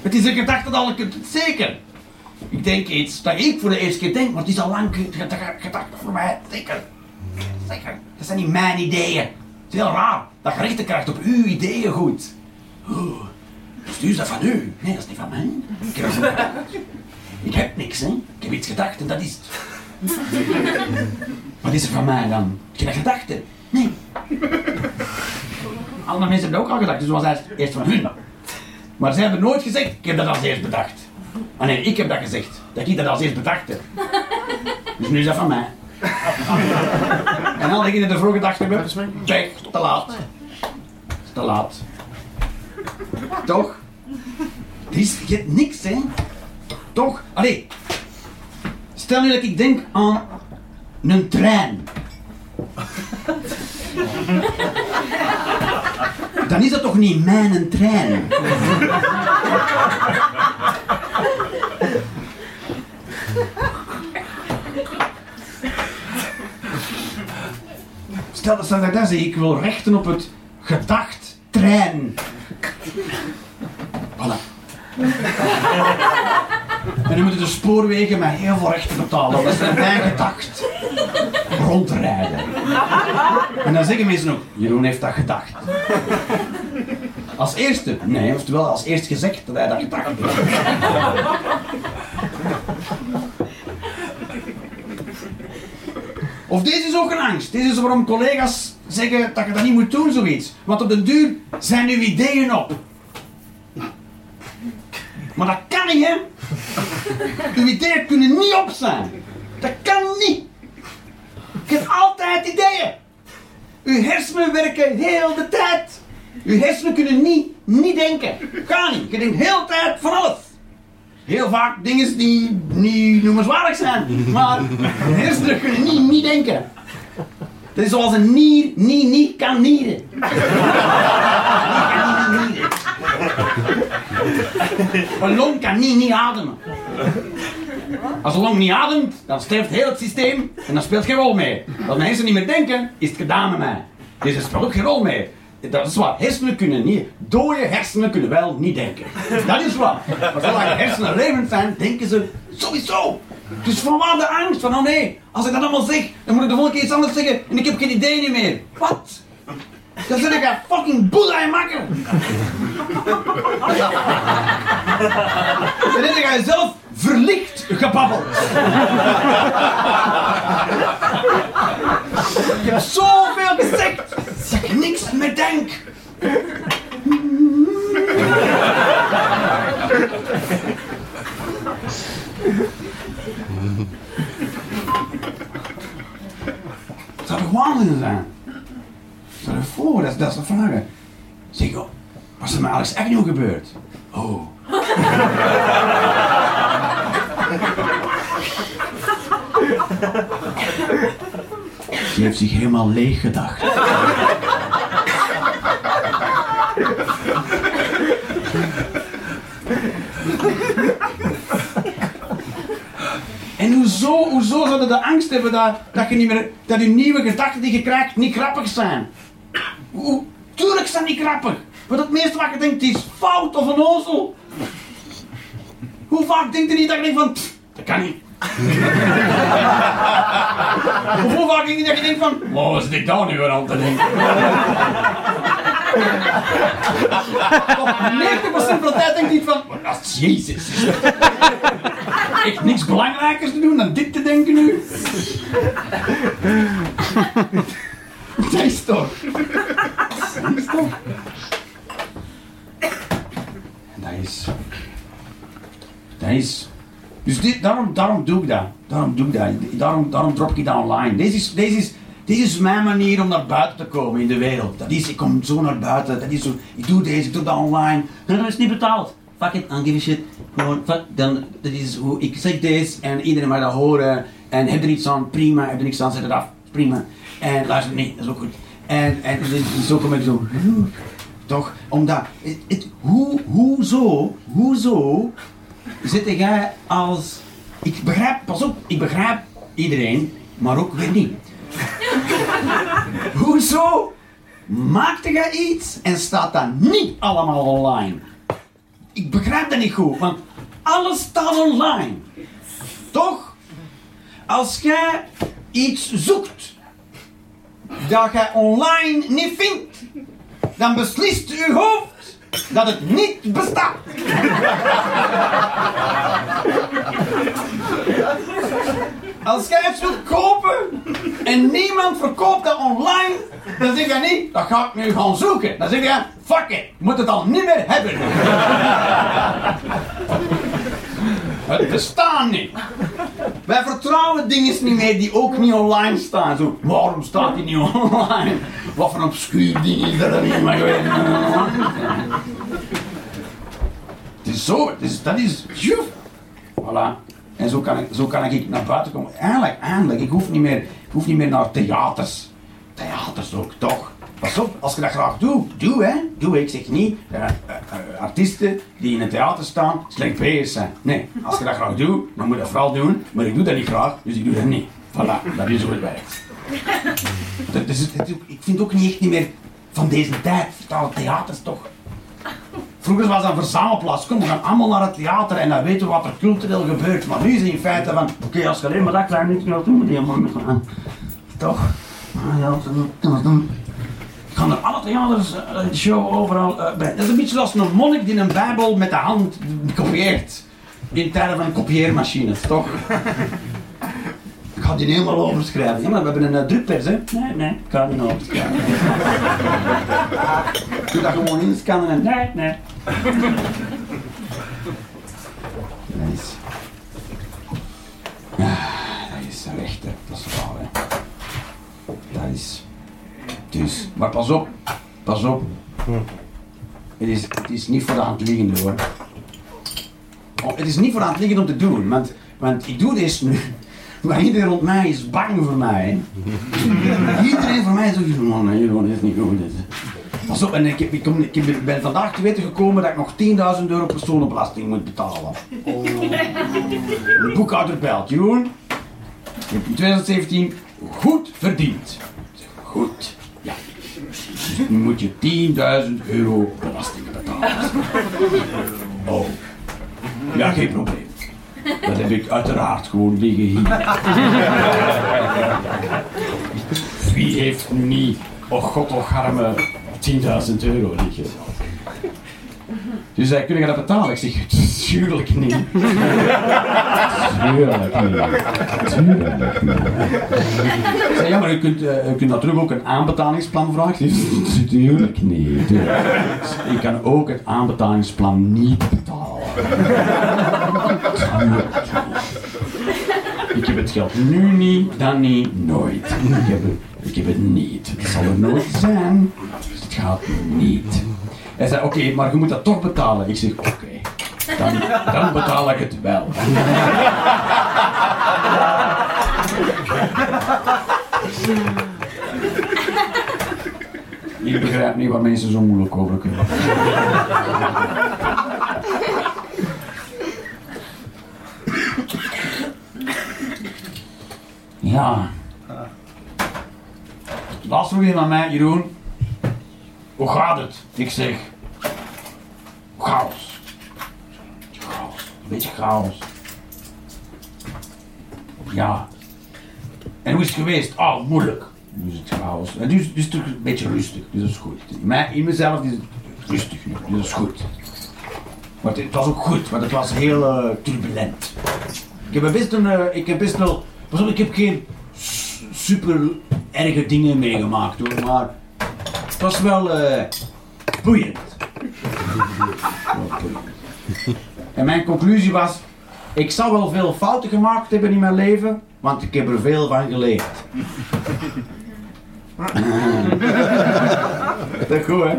Het is een gedachte dat ik het zeker. Ik denk iets dat ik voor de eerste keer denk, maar het is al lang gedacht voor mij. Zeker. Zeker. Dat zijn niet mijn ideeën. Het is heel raar dat je rechten krijgt op uw ideeën goed. Stuur is dat van u? Nee, dat is niet van mij. Ik heb niks, hè. Ik heb iets gedacht en dat is het. Wat is er van mij dan? Heb je dat? Nee. Andere mensen hebben dat ook al gedacht, dus het was eerst van hun. Maar ze hebben nooit gezegd, ik heb dat als eerst bedacht. Ah nee, ik heb dat gezegd, dat ik dat als eerst bedacht heb. Dus nu is dat van mij. En al die ervoor gedacht hebben, weg, te laat. Te laat. Toch? Er is niks, hè? Toch? Allee. Stel nu dat ik denk aan een trein. Dan is dat toch niet mijn trein? Stel dat ik dat zeg, ik wil rechten op het gedacht trein. Voilà. En dan moeten de spoorwegen met heel veel rechten betalen. Dat is mijn gedacht. Rondrijden. En dan zeggen mensen ook, Jeroen heeft dat gedacht. Als eerste? Nee, oftewel als eerst gezegd dat hij dat gedacht heeft. Of deze is ook een angst. Deze is waarom collega's zeggen dat je dat niet moet doen, zoiets. Want op den duur zijn uw ideeën op. Maar dat kan niet, hè? Uw ideeën kunnen niet op zijn. Dat kan niet. Je hebt altijd ideeën. Uw hersenen werken heel de tijd. Uw hersenen kunnen niet, niet denken. Ga niet. Je denkt heel de tijd van alles. Heel vaak dingen die niet noemenswaardig zijn. Maar hersenen kunnen niet, niet denken. Dat is zoals een nier niet, niet kan nieren. Een long kan niet, niet ademen. Als een long niet ademt, dan sterft heel het systeem en dan speelt geen rol mee. Als mensen niet meer denken, is het gedaan met mij. Dus er speelt ook geen rol mee. Dat is waar. Hersenen kunnen niet, dode hersenen kunnen wel niet denken. Dat is waar. Maar zolang hersenen levend zijn, denken ze sowieso. Dus vanwaar de angst van, oh nee, als ik dat allemaal zeg, dan moet ik de volgende keer iets anders zeggen en ik heb geen idee meer. Wat? Dan zit ik een fucking aan makker. Dan heb je zelf verlicht gebabbeld. Ik heb zoveel gezegd ik niks meer denk. Het zou toch waanzinnig zijn? Stel je voor, dat, dat is de. Zeg, joh, wat is er met Alex Agnew gebeurd? Oh. Ze heeft zich helemaal leeg gedacht. En hoezo, hoezo zouden de angst hebben dat, dat, je niet meer, dat je nieuwe gedachten die je krijgt niet grappig zijn? Tuurlijk zijn die grappig. Maar het meeste wat je denkt is fout of een ozel. Hoe vaak denkt je niet dat je denkt van, "Pff, dat kan niet. hoe vaak denk je dat je denkt van, wow, wat zit ik daar nu weer aan te denken? Toch 90% van de tijd denk niet van, dat is Jezus. Echt niks belangrijkers te doen dan dit te denken nu. Is toch. En dat is. Dat is. Dus dit, daarom, daarom doe ik dat. Daarom doe ik dat. Daarom, daarom drop ik dat online. Deze is, deze, is, deze is mijn manier om naar buiten te komen in de wereld. Dat is, ik kom zo naar buiten. Dat is zo, ik doe deze, ik doe dat online. En dat is niet betaald. Fuck it, I don't give a shit. Gewoon, fuck, dan, dat is hoe, ik zeg deze en iedereen mag dat horen. En heb er iets aan, prima. Heb er niks aan, zet het af, prima. En luister, nee, dat is ook goed. En, en zo kom ik zo. Toch? Omdat, hoe, hoezo, hoezo zit jij als... Ik begrijp, pas op, ik begrijp iedereen, maar ook weer niet. hoezo maakte jij iets en staat dat niet allemaal online? Ik begrijp dat niet goed, want alles staat online. Toch? Als jij iets zoekt dat jij online niet vindt, dan beslist uw hoofd dat het niet bestaat. Als jij iets wilt kopen en niemand verkoopt dat online, dan zeg je niet, dat ga ik nu gaan zoeken. Dan zeg je, fuck it, moet het al niet meer hebben. Het bestaat niet. Wij vertrouwen dingen niet meer die ook niet online staan. Zo, waarom staat die niet online? Wat voor een obscuur ding is dat er niet meer? Het is zo, is, dat is, joef. Voilà. En zo kan, ik, zo kan ik naar buiten komen. Eindelijk, eindelijk. Ik hoef niet meer, ik hoef niet meer naar theaters. Theaters ook, toch? Pas op, als je dat graag doet, doe hè. Doe, ik zeg niet, uh, uh, uh, artiesten die in een theater staan, slecht zijn. Nee, als je dat graag doet, dan moet je dat vooral doen. Maar ik doe dat niet graag, dus ik doe dat niet. Voilà, dat is hoe het werkt. Dat ik vind ook niet echt niet meer van deze tijd. Vertalen theaters toch. Vroeger was dat een verzamelplaats. Kom, we gaan allemaal naar het theater en dan weten we wat er cultureel gebeurt. Maar nu is het in feite van, oké, als je alleen maar dat klein beetje wilt doen, moet je helemaal met gaan. Toch? Ah, ja, dat doen. Ik ga naar alle theaters, eh, show, overal eh, bij. Dat is een beetje zoals een monnik die een bijbel met de hand kopieert. In tijden van kopieermachines, toch? Ik ga die helemaal overschrijven. Ja, maar we hebben een uh, drukpers, hè? Nee, nee, ik ga die niet overschrijven. Ik doe dat gewoon inscannen en... Nee, nee. Nice. Ja, dat is recht, hè. Dat is waar, hè. Dat is... Dus, maar pas op. Pas op. Het is, het is niet voor de hand liggende, hoor. Oh, het is niet voor de hand liggend om te doen, want, want ik doe dit nu. Maar iedereen rond mij is bang voor mij. Iedereen voor mij is ook van, man, Jeroen, dit is niet goed. dit. Pas op, en ik, heb, ik, kom- ik ben vandaag te weten gekomen dat ik nog 10.000 euro personenbelasting moet betalen. De boekhouder belt, Jeroen, je hebt in 2017 goed verdiend. Goed, moet je 10.000 euro belasting betalen. Oh, ja, geen probleem. Dat heb ik uiteraard gewoon liggen hier. Wie heeft nu niet, oh god, och arme, 10.000 euro liggen? Dus hij kun je dat betalen? Ik zeg, tuurlijk niet. Tuurlijk niet. Tuurlijk niet. Ik ja, maar u kunt, eh, u kunt natuurlijk ook een aanbetalingsplan vragen. Tuurlijk niet. tuurlijk. Ik kan ook het aanbetalingsplan niet betalen. Tuurlijk niet. Ik heb het geld nu niet, dan niet, nooit. Ik heb het, ik heb het niet. Het zal er nooit zijn, dus het gaat niet. Hij zei, oké, maar je moet dat toch betalen. Ik zeg, oké, dan, betaal ik het wel. Ik begrijp niet waar mensen zo moeilijk over kunnen. Ja. Laatst vroeg iemand aan mij, Jeroen, hoe gaat het? Ik zeg, chaos. Chaos, een beetje chaos. Ja. En hoe is het geweest? Oh, moeilijk. Nu is het chaos. En nu is het een beetje rustig, dus dat is goed. In, in mezelf is het rustig nu, dus dat is goed. Maar het, was ook goed, want het was heel eh, turbulent. Ik heb best een, eh, ik heb best wel, ik heb geen super erge dingen meegemaakt hoor, maar was wel eh boeiend. En mijn conclusie was, ik zou wel veel fouten gemaakt hebben in mijn leven, want ik heb er veel van geleerd. Dat is goed, hè?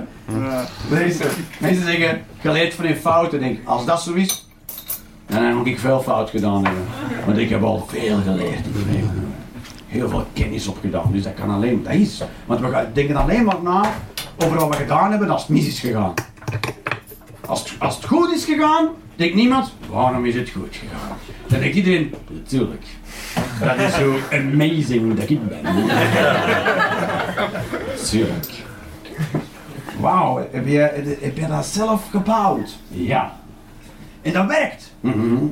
Mensen, mensen zeggen, geleerd van je fouten. Denk, als dat zo is, dan moet ik veel fout gedaan hebben. Want ik heb al veel geleerd in mijn leven. Heel veel kennis opgedaan. Dus dat kan alleen, dat is. Want we gaan- denken alleen maar na over wat we gedaan hebben als het mis is gegaan. Als het, als het goed is gegaan, denkt niemand, waarom is het goed gegaan? Dan denkt iedereen, natuurlijk. Dat is zo amazing dat ik ben. Tuurlijk. Wauw, heb je, heb je dat zelf gebouwd? Ja. En dat werkt. Mhm.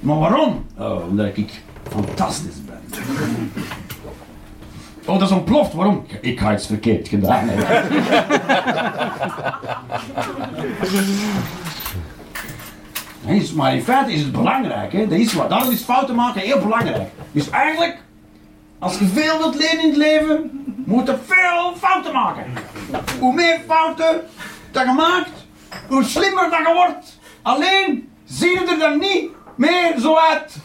Maar waarom? Oh, omdat ik fantastisch ben. Oh, dat is ontploft. Waarom? Ik ga iets verkeerd gedaan maar in feite is het belangrijk. Hè? Dat is wat. Daarom is fouten maken heel belangrijk. Dus eigenlijk, als je veel wilt leren in het leven, moet je veel fouten maken. Hoe meer fouten dat je maakt, hoe slimmer dat je wordt. Alleen zie je er dan niet meer zo uit.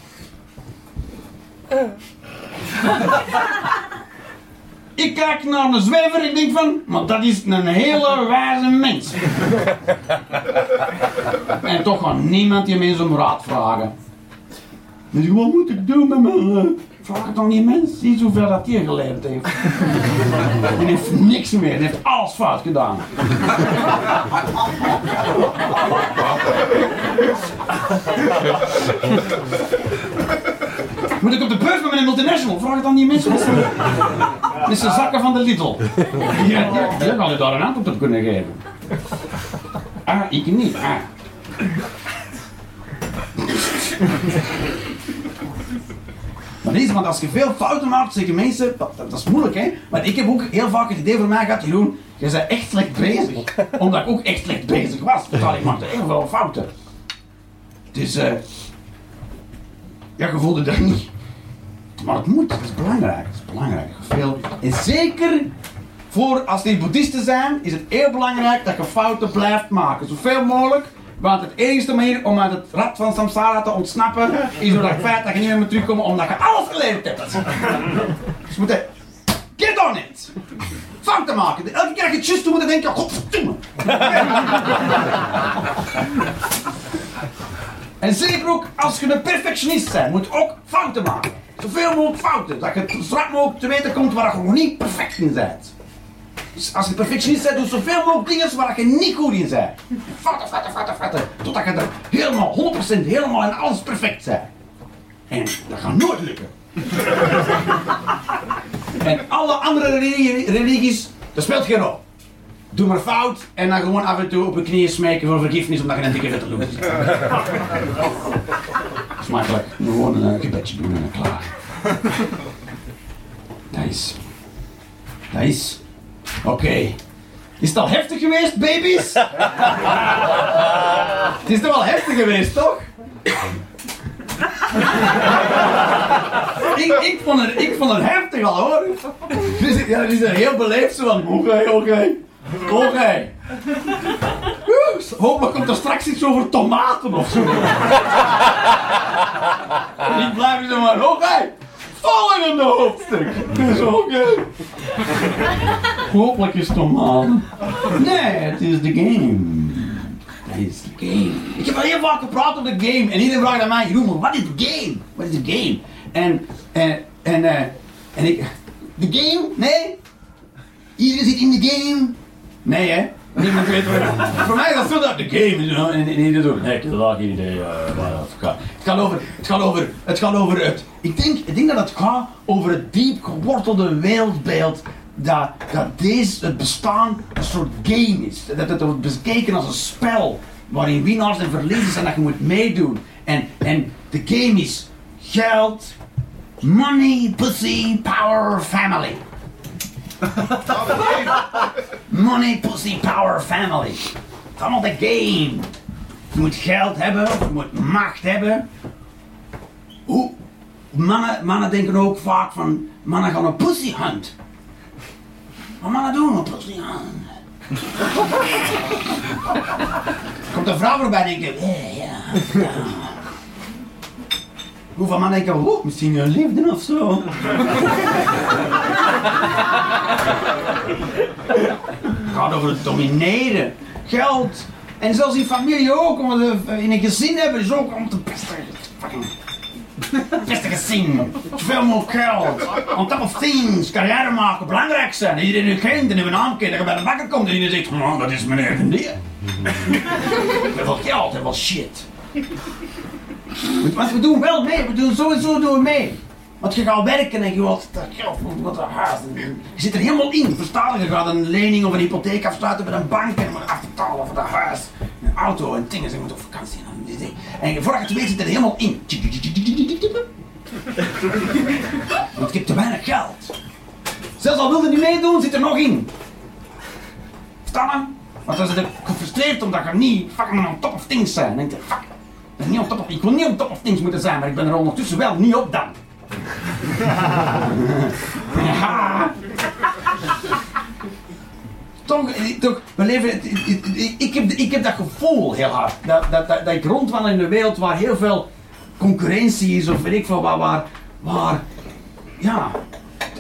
Ik kijk naar een zwerver en denk van, maar dat is een hele wijze mens. en toch gaat niemand die mensen om raad vragen. Dus wat moet ik doen met mijn... eh, Vraag het aan die mens, zie hoeveel dat hij geleerd heeft. Die heeft niks meer, die heeft alles fout gedaan. Moet ik op de beurs met mijn multinational? Vraag het aan die mensen. Met zijn- zakken van de Lidl. Ja, ja, u daar een antwoord op kunnen geven. Ah, ik niet. Ah. Maar deze, want als je veel fouten maakt, zeggen mensen, dat, dat is moeilijk hè. Maar ik heb ook heel vaak het idee voor mij gehad, Jeroen, je bent echt slecht bezig. Omdat ik ook echt slecht bezig was. Ik maakte heel veel fouten. Dus, eh ja, je voelde dat niet. Maar het moet, het is belangrijk. Het is belangrijk. Veel, en zeker voor als die boeddhisten zijn, is het heel belangrijk dat je fouten blijft maken. Zoveel mogelijk. Want het enige manier om uit het rad van samsara te ontsnappen, is door het feit dat je niet meer moet terugkomen omdat je alles geleerd hebt. Dus je moet get on it! Fouten maken. Elke keer dat je het doet, moet denken, godverdomme. En zeker ook als je een perfectionist bent, moet ook fouten maken. Zoveel mogelijk fouten. Dat je zo mogelijk te weten komt waar je nog niet perfect in bent. Dus als je perfectionist bent, doe zoveel mogelijk dingen waar je niet goed in bent. Fouten, fouten, fouten, fouten. Totdat je er helemaal, 100% helemaal en alles perfect bent. En dat gaat nooit lukken. en alle andere religie- religies, dat speelt geen rol. Doe maar fout en dan gewoon af en toe op je knieën smeken voor vergiffenis omdat je een dikke vette loes hebt. Dat is makkelijk. Gewoon een eh, gebedje doen en dan klaar. Nice. Nice. Oké. Is het al heftig geweest, baby's? het is toch wel heftig geweest, toch? ik, ik, vond het, ik vond het heftig al hoor. Dus, ja, die zijn heel beleefd zo van, oké, oké, oké. Oeh, Hopelijk komt er straks iets over tomaten of zo. en ik blijf zo maar, oké, volgende hoofdstuk. Dus oké. Hopelijk is tomaten. Nee, het is de game. Het is de game. Ik heb al heel vaak gepraat over de game en iedereen vraagt aan mij, Jeroen, wat is de game? Wat is de game? En, en, en, eh, en ik... De game? Nee? Iedereen zit in de game? Nee, hè? Niemand weet waar. Voor mij is dat dat de game is. En, en, zo, nee, ik heb idee eh, waar het gaat. Over, het gaat over, het gaat over het... Ik denk, ik denk dat het gaat over het diep gewortelde wereldbeeld dat, dat deze, het bestaan een soort game is. Dat het wordt bekeken als een spel waarin winnaars en verliezers en dat je moet meedoen. En, en de game is geld, money, pussy, power, family. Money, pussy, power, family. Het is allemaal de game. Je moet geld hebben, je moet macht hebben. Hoe? Mannen, mannen denken ook vaak van, mannen gaan een pussy hunt. Wat mannen doen, een pussy hunt. Komt een vrouw voorbij en denk je, eh, ja, ja. Hoeveel mannen denken, oh, misschien een liefde of zo. Het gaat over het domineren, geld. En zelfs in familie ook, omdat we in een gezin hebben, is ook om te pesten. Beste gezin. Veel meer geld. On top of things. Carrière maken, belangrijk zijn. Dat iedereen u kent en uw naam kent. Dat bij de bakker komt en iedereen zegt, oh, dat is meneer de Dier. Heel veel geld, heel veel shit. Maar we doen wel mee, we doen sowieso doen we mee. Want je gaat werken en je wilt dat geld wat een huis. Je zit er helemaal in, verstaan je? Je gaat een lening of een hypotheek afsluiten bij een bank en moet afbetalen voor dat huis. Een auto en dingen, en je op vakantie. En je het weet zit er helemaal in. Want ik heb te weinig geld. Zelfs al wilde niet meedoen, zit er nog in. Verstaan je? Want dan zit je gefrustreerd omdat je niet fucking on top of things zijn. Dan denk je, fuck, niet on top of, ik wil niet on top of things moeten zijn, maar ik ben er ondertussen wel niet op dan. Ja. Toch, toch, we leven, ik, heb, ik heb dat gevoel heel hard. Dat, dat, dat, dat ik rondwandel in een wereld waar heel veel concurrentie is, of weet ik veel waar, waar, waar ja,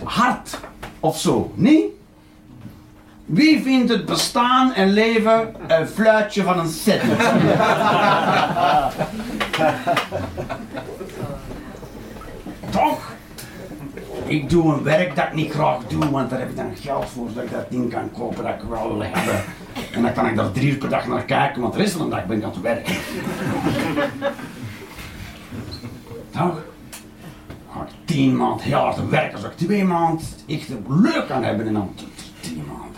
hard of zo. Nee? Wie vindt het bestaan en leven een fluitje van een set? Toch? Ik doe een werk dat ik niet graag doe, want daar heb ik dan geld voor, zodat ik dat ding kan kopen dat ik wel wil hebben. En dan kan ik daar drie uur per dag naar kijken, want rest van de dag ben ik aan het werken. Toch? Ga ik tien maanden heel hard werken, als ik twee maanden echt leuk kan hebben en dan tien maanden.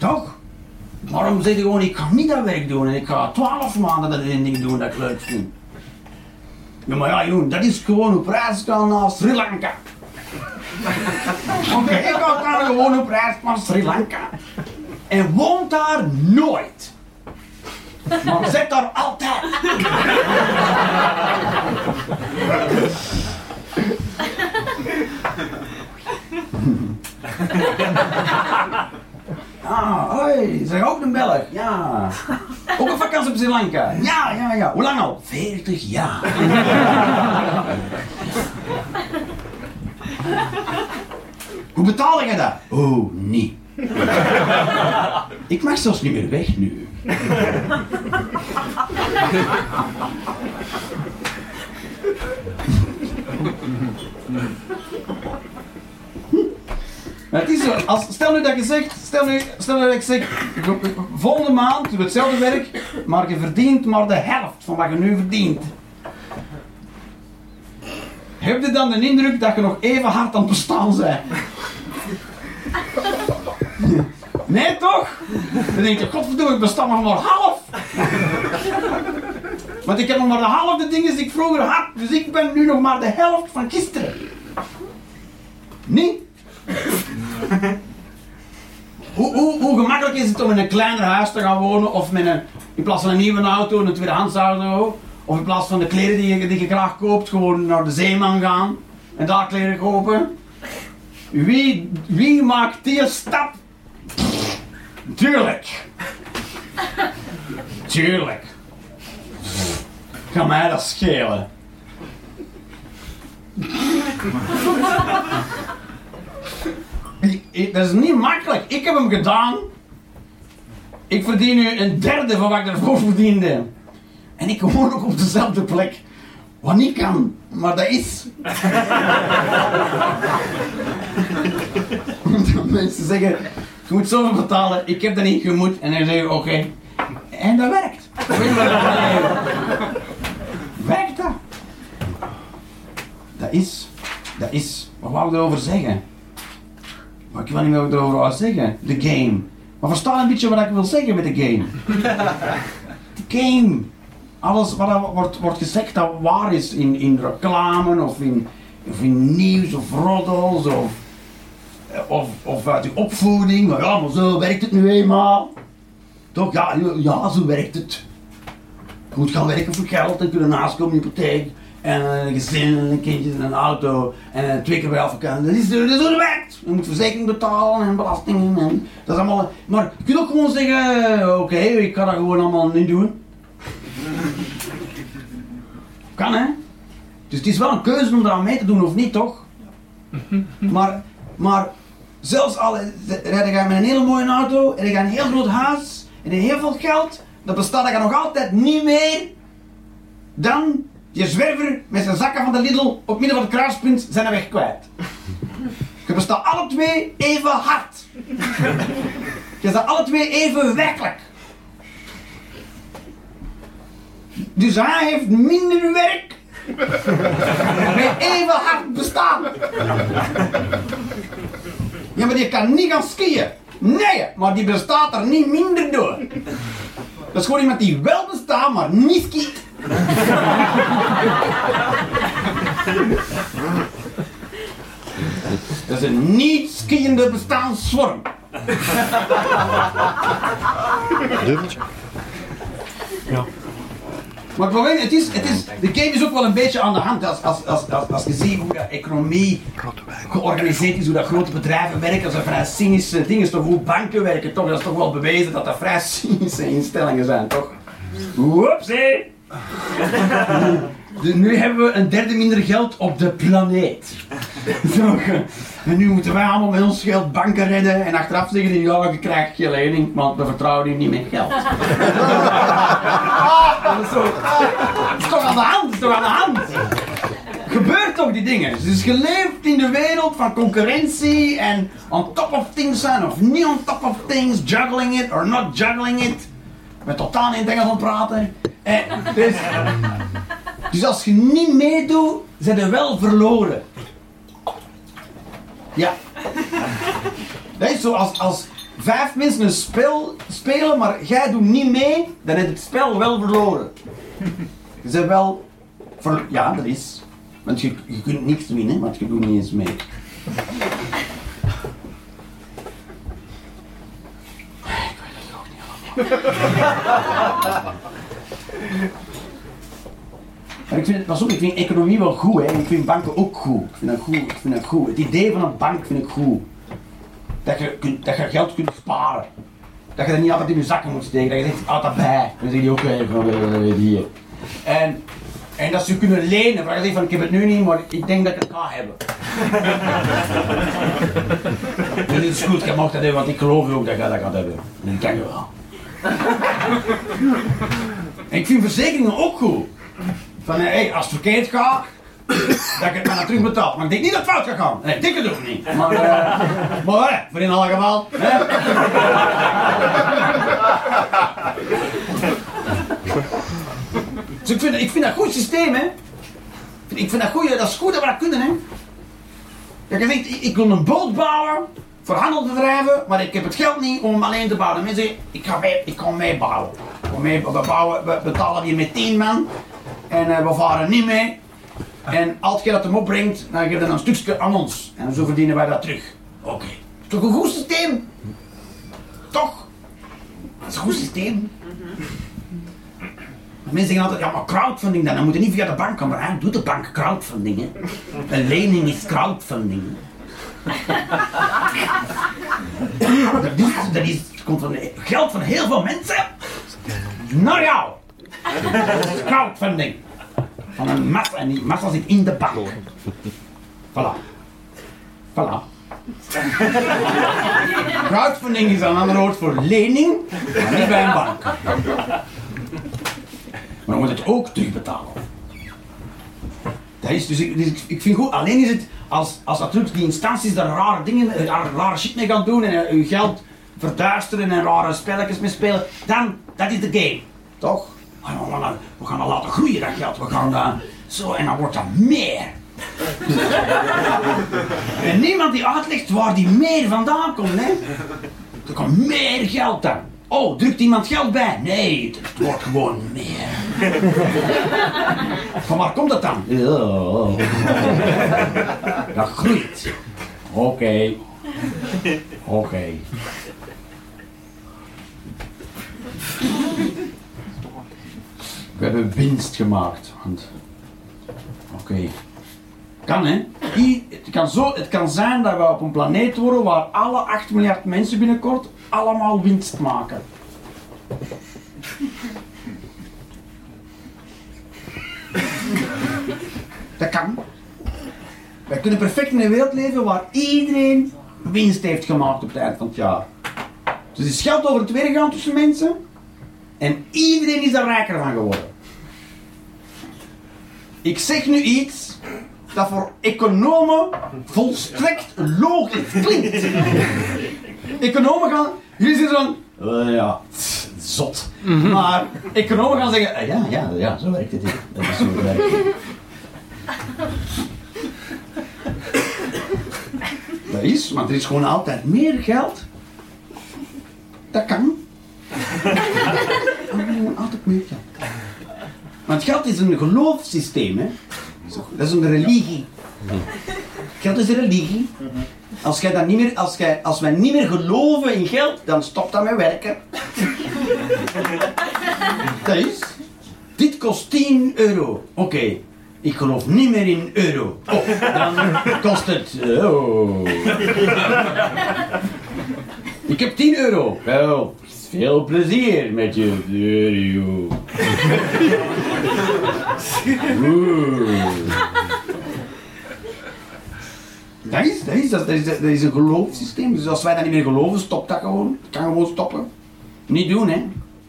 Toch? Waarom zeg je gewoon, ik ga niet dat werk doen en ik ga twaalf maanden dat ding doen dat ik leuk? Ja, maar ja, jongen, dat is gewoon op reis gaan naar Sri Lanka. Oké, ik ga daar gewoon op reis naar Sri Lanka. En woont daar nooit. Maar zit daar altijd. Ah, hoi, zeg ook een Belg, ja. Ook een vakantie op Sri Lanka. Ja, ja, ja. Hoe lang al? 40 jaar. Hoe betaal je dat? Oh, niet. Ik mag zelfs niet meer weg nu. Maar het is zo, als, stel nu dat je zegt, stel nu, stel nu dat ik zeg, volgende maand doe hetzelfde werk, maar je verdient maar de helft van wat je nu verdient. Heb je dan de indruk dat je nog even hard aan het bestaan bent? Nee, toch? Dan denk je, godverdomme, ik besta nog maar half. Want ik heb nog maar de halve dingen die ik vroeger had, dus ik ben nu nog maar de helft van gisteren. Nee? hoe, hoe, hoe, gemakkelijk is het om in een kleiner huis te gaan wonen of in plaats van een nieuwe auto, een tweedehands auto, of in plaats van de kleren die je, die je graag koopt, gewoon naar de zeeman gaan en daar kleren kopen? Wie, wie maakt die stap? Tuurlijk. Tuurlijk. Kan mij dat schelen? Dat is niet makkelijk. Ik heb hem gedaan. Ik verdien nu een derde van wat ik ervoor verdiende. En ik woon nog op dezelfde plek. Wat niet kan, maar dat is. Mensen zeggen, je moet zoveel betalen, ik heb dat niet, je moet. En dan zeg je, oké. En dat werkt. werkt dat? Dat is, dat is, wat wou ik erover zeggen? Maar ik weet niet meer wat ik erover zeggen. De game. Maar versta een beetje wat ik wil zeggen met de game. De game. Alles wat wordt, wordt gezegd dat waar is in, in reclame of in, of in nieuws of roddels of, of, of uit de opvoeding. Maar ja, maar zo werkt het nu eenmaal. Toch? Ja, ja, zo werkt het. Je moet gaan werken voor geld en kunnen naastkomen, een hypotheek. En een gezin en een kindje en een auto. En eh, twee keer jaar vakantie. Dat is, dat is hoe het werkt. Je moet verzekering betalen en belastingen. En dat is allemaal... Maar je kunt ook gewoon zeggen... Oké, ik kan dat gewoon allemaal niet doen. Kan hè? Dus het is wel een keuze om eraan mee te doen of niet, toch? Maar, maar zelfs al rijd je met een hele mooie auto en je gaat een heel groot huis en heel veel geld, dat bestaat er nog altijd niet meer dan je zwerver met zijn zakken van de Lidl op midden van het kruispunt zijn er weg kwijt. Je bestaat alle twee even hard. Je bent alle twee even werkelijk. Dus hij heeft minder werk. Met even hard bestaan. Ja, maar die kan niet gaan skiën. Nee, maar die bestaat er niet minder door. Dat is gewoon iemand die wel bestaat, maar niet skiet. Dat is een niet skiënde bestaansvorm. Dubbeltje. Ja. Maar het is, het is, de game is ook wel een beetje aan de hand als, als, als, als, als je ziet hoe de economie georganiseerd is, hoe dat grote bedrijven werken, is een vrij cynische ding, is toch hoe banken werken, toch? Dat is toch wel bewezen dat dat vrij cynische instellingen zijn, toch? Whoopsie! Dus nu hebben we een derde minder geld op de planeet. en nu moeten wij allemaal met ons geld banken redden en achteraf zeggen ja, je krijgt je lening, want we vertrouwen u niet met geld. dat, is zo, is toch aan de hand, dat is toch aan de hand. Gebeurt toch die dingen. Dus je leeft in de wereld van concurrentie en on top of things zijn of niet on top of things, juggling it or not juggling it. Met totaal niet Engels aan praten. En, dus, dus als je niet meedoet, zijn je wel verloren. Ja. Is zo als, als vijf mensen een spel spelen, maar jij doet niet mee, dan is het spel wel verloren. Je bent wel... Ver, ja, dat is. Want je, je kunt niks winnen, want je doet niet eens mee. Ik weet het ook niet allemaal. Maar ik vind, pas op, ik vind economie wel goed, hè. ik vind banken ook goed. Ik vind dat goed, ik vind dat goed. Het idee van een bank vind ik goed. Dat je, dat je geld kunt sparen. Dat je dat niet altijd in je zakken moet steken, dat je zegt, altijd bij. Dan zeg je ook even, hier. En, en dat ze kunnen lenen, waar je zegt van, ik heb het nu niet, maar ik denk dat ik het ga hebben. dus het is goed, je mag dat hebben, want ik geloof ook dat je dat gaat hebben. Dat kan je wel. ik vind verzekeringen ook goed. Van, hé, als het verkeerd gaat, dat ik het maar terug betaal. Maar ik denk niet dat het fout gaat gaan. Nee, ik het ook niet. Maar, uh, maar voor in alle geval. Dus ik vind, ik vind dat een goed systeem, hè. Ik vind dat goed, dat is goed dat we dat kunnen, hè. Je zegt, ik wil een boot bouwen voor handel te drijven, maar ik heb het geld niet om alleen te bouwen. Mensen zeggen, ik ga, mee, ik ga meebouwen. We, we, bouwen, we betalen hier met 10 man en uh, we varen niet mee. En als je dat hem opbrengt, dan geef je dan een stukje aan ons. En zo verdienen wij dat terug. Oké. Okay. Is toch een goed systeem? Toch? Dat is een goed systeem. Mensen zeggen altijd, ja maar crowdfunding dan, dan moet je niet via de bank komen. Maar doet de bank crowdfunding. Hè? Een lening is crowdfunding. dat, is, dat is, komt van geld van heel veel mensen naar jou. Crowdfunding. Van een massa, en die massa zit in de bank. Voilà. Voilà. Crowdfunding is een ander woord voor lening, niet bij een bank. Maar dan moet het ook terugbetalen. Dat is, dus dus ik, ik vind goed, alleen is het, als, als natuurlijk die instanties daar rare dingen, eh, rare, shit mee gaan doen en uh, uw geld verduisteren en rare spelletjes mee spelen, dan, dat is de game. Toch? We gaan, dat- laten groeien, dat geld. We gaan dat zo, en dan wordt dat meer. en niemand die uitlegt waar die meer vandaan komt, hè. Er komt meer geld dan. Oh, drukt iemand geld bij? Nee, het, wordt gewoon meer. Van waar komt dat dan? Ja. Dat groeit. Oké. Oké. We hebben winst gemaakt. want- Oké. Kan hè? I- Het kan, zo, het kan zijn dat we op een planeet worden waar alle 8 miljard mensen binnenkort allemaal winst maken. Dat kan. Wij kunnen perfect in een wereld leven waar iedereen winst heeft gemaakt op het eind van het jaar. Dus is geld over het weer gegaan tussen mensen. En iedereen is daar rijker van geworden. Ik zeg nu iets dat voor economen volstrekt logisch klinkt. Economen gaan, jullie zeggen van, eh, ja, tss, zot. Maar economen gaan zeggen, eh, ja, ja, ja, zo werkt het hier. Dat is zo het werkt. Dat is, want er is gewoon altijd meer geld. Dat kan. Gewoon altijd meer geld. Want geld is een geloofssysteem, hè. Dat is een religie. Geld is een religie. Als, jij dat niet meer, als, jij, als wij niet meer geloven in geld, dan stopt dat met werken. Dat is. Dit kost 10 euro. Oké, ik geloof niet meer in euro. Oh, dan kost het. Oh. Ik heb 10 euro. Wel, veel plezier met je euro. Oeh. Dat is, dat, is, dat, is, dat is een geloofssysteem. Dus als wij dat niet meer geloven, stopt dat gewoon. Het kan gewoon stoppen. Niet doen, hè.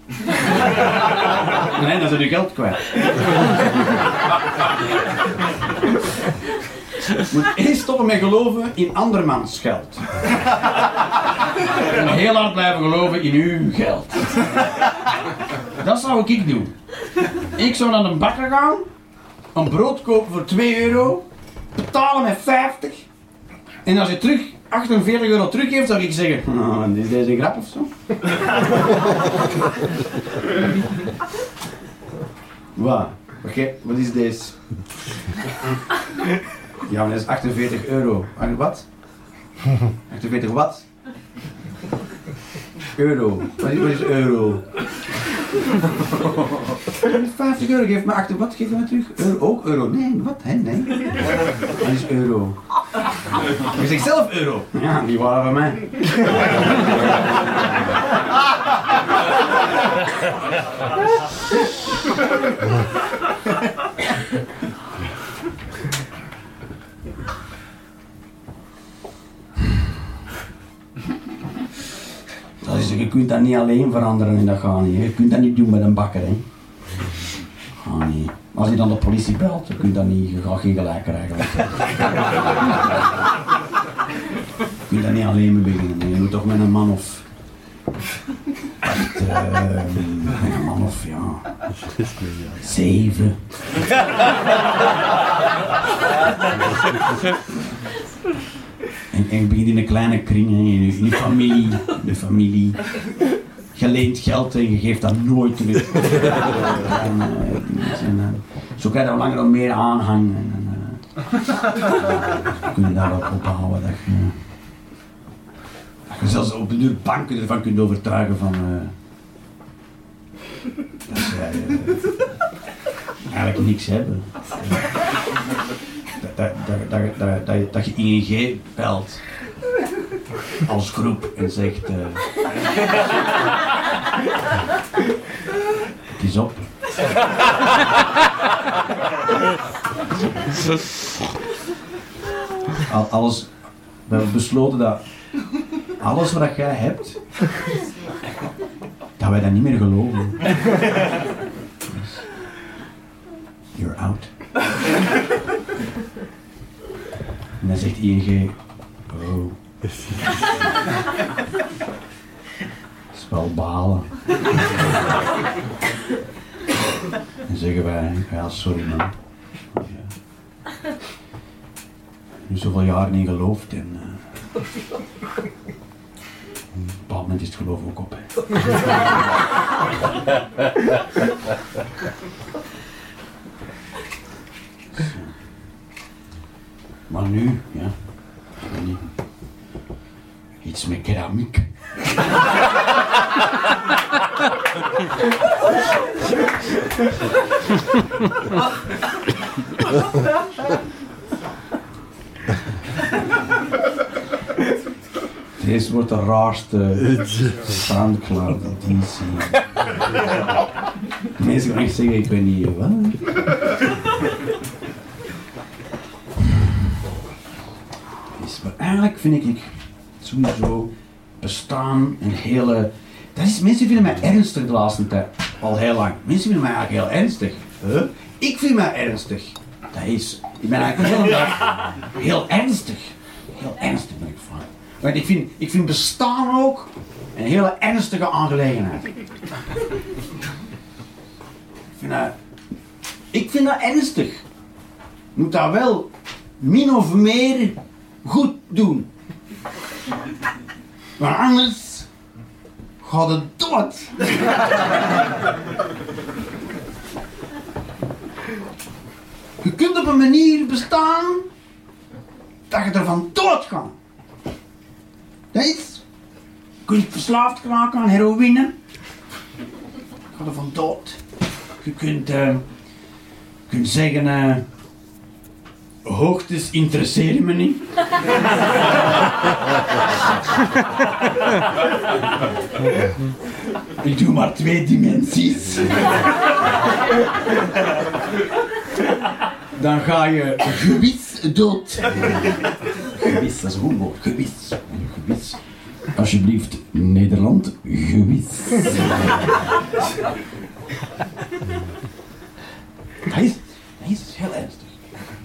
Nee, dan zijn je geld kwijt. Je moet eerst stoppen met geloven in andermans geld. En heel hard blijven geloven in uw geld. Dat zou ik doen. Ik zou naar de bakker gaan, een brood kopen voor 2 euro, betalen met 50. En als je terug 48 euro teruggeeft, zou ik zeggen: oh, is deze een grap of zo? Wat? Oké, wat is deze? Ja, maar dat is 48 euro. Wat? 48 wat? Euro. Wat is, euro? 50 euro, geef me 8 wat, geef me terug. Euro, ook euro. Nee, wat? Hè? Nee. Wat is euro? Je zegt zelf euro. Ja, die waren van mij. Is, je kunt dat niet alleen veranderen en dat gaat niet. Je kunt dat niet doen met een bakker. Hè. Gaat niet. Als je dan de politie belt, dan kun je dat niet, je gaat geen gelijk krijgen. je kunt dat niet alleen mee beginnen. Je moet toch met een man of... Echt, eh, met een man of, ja... Zeven. En, en je begint in een kleine kring, in, je, familie, de familie. Je leent geld en je geeft dat nooit terug. en, eh, en, eh, zo krijg je al langer dan meer aanhang. En, eh, kun je daar wel ophouden dat je, dat je zelfs op een duur banken ervan kunt overtuigen van... dat zij eigenlijk niks hebben. Dat, je ING belt als groep en zegt... eh, het is op. Al, alles, we hebben besloten dat alles wat jij hebt, dat wij dat niet meer geloven. You're out. En dan zegt ING, oh. Is wel balen. En zeggen wij, ja sorry man. Ja. Nu zoveel jaren niet geloofd en... eh, op een bepaald moment is het geloof ook op. Hè. Maar nu, ja, niet. Iets met keramiek. Deze wordt de raarste soundcloud editie. Mensen gaan zeggen, ik weet niet wat. Maar eigenlijk vind ik sowieso bestaan een hele. Dat is, mensen vinden mij ernstig de laatste tijd. Al heel lang. Mensen vinden mij eigenlijk heel ernstig. Huh? Ik vind mij ernstig. Dat is. Ik ben eigenlijk heel, heel ernstig. Heel ernstig ben ik van. Want ik vind, ik vind bestaan ook een hele ernstige aangelegenheid. Ik vind dat, ik vind dat ernstig. Moet dat wel min of meer goed doen. Maar anders gaat het dood. Je kunt op een manier bestaan dat je ervan dood gaat. Dat is. Je kunt verslaafd raken aan heroïne. Je gaat ervan dood. Je kunt, eh, je zeggen. eh, Hoogtes interesseren me niet. Ik doe maar twee dimensies. Dan ga je gewis dood. Gewis, dat is een goed woord. Gewis. Gewis. Alsjeblieft, Nederland, gewis. Dat is, dat is heel ernstig.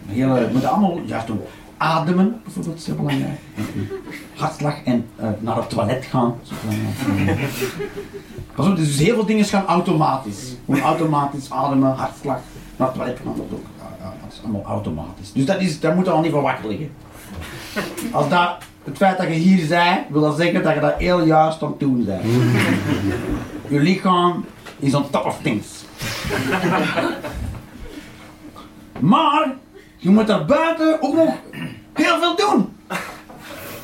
Heel, we moeten allemaal juist doen. Ademen, bijvoorbeeld, is heel belangrijk. Hartslag en eh, naar het toilet gaan. dus heel veel dingen gaan automatisch. Automatisch ademen, hartslag, naar het toilet gaan. Dat ook, ja, dat is allemaal automatisch. Dus dat is, daar moet je al niet voor wakker liggen. Als dat, het feit dat je hier bent, wil dat zeggen dat je dat heel juist aan het doen bent. Je lichaam is on top of things. Maar je moet daar buiten ook nog heel veel doen.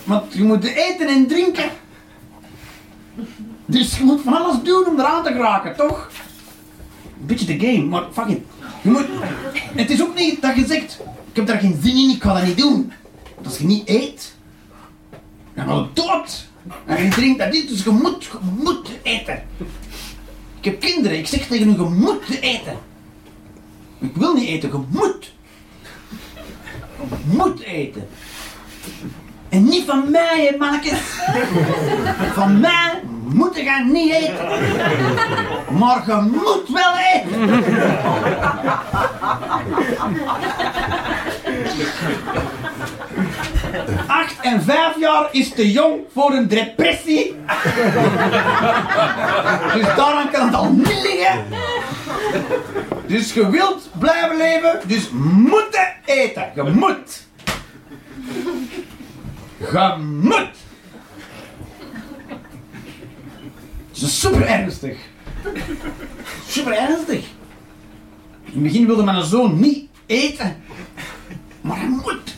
Want je moet eten en drinken. Dus je moet van alles doen om eraan te geraken, toch? Een beetje de game, maar fuck it. Je moet... Het is ook niet dat je zegt, ik heb daar geen zin in, ik ga dat niet doen. Want als je niet eet, dan ga je dood. En je drinkt dat niet, dus je moet, je moet eten. Ik heb kinderen, ik zeg tegen hun, je moet eten. Ik wil niet eten, je moet. Moet eten. En niet van mij, mannetjes. Van mij moet je gaan niet eten. Maar je moet wel eten. Acht en vijf jaar is te jong voor een depressie. Dus daarom kan het al niet liggen. Dus je wilt blijven leven, dus moet eten. Je moet. Je moet. Het is super ernstig. Super ernstig. In het begin wilde mijn zoon niet eten. Maar hij moet.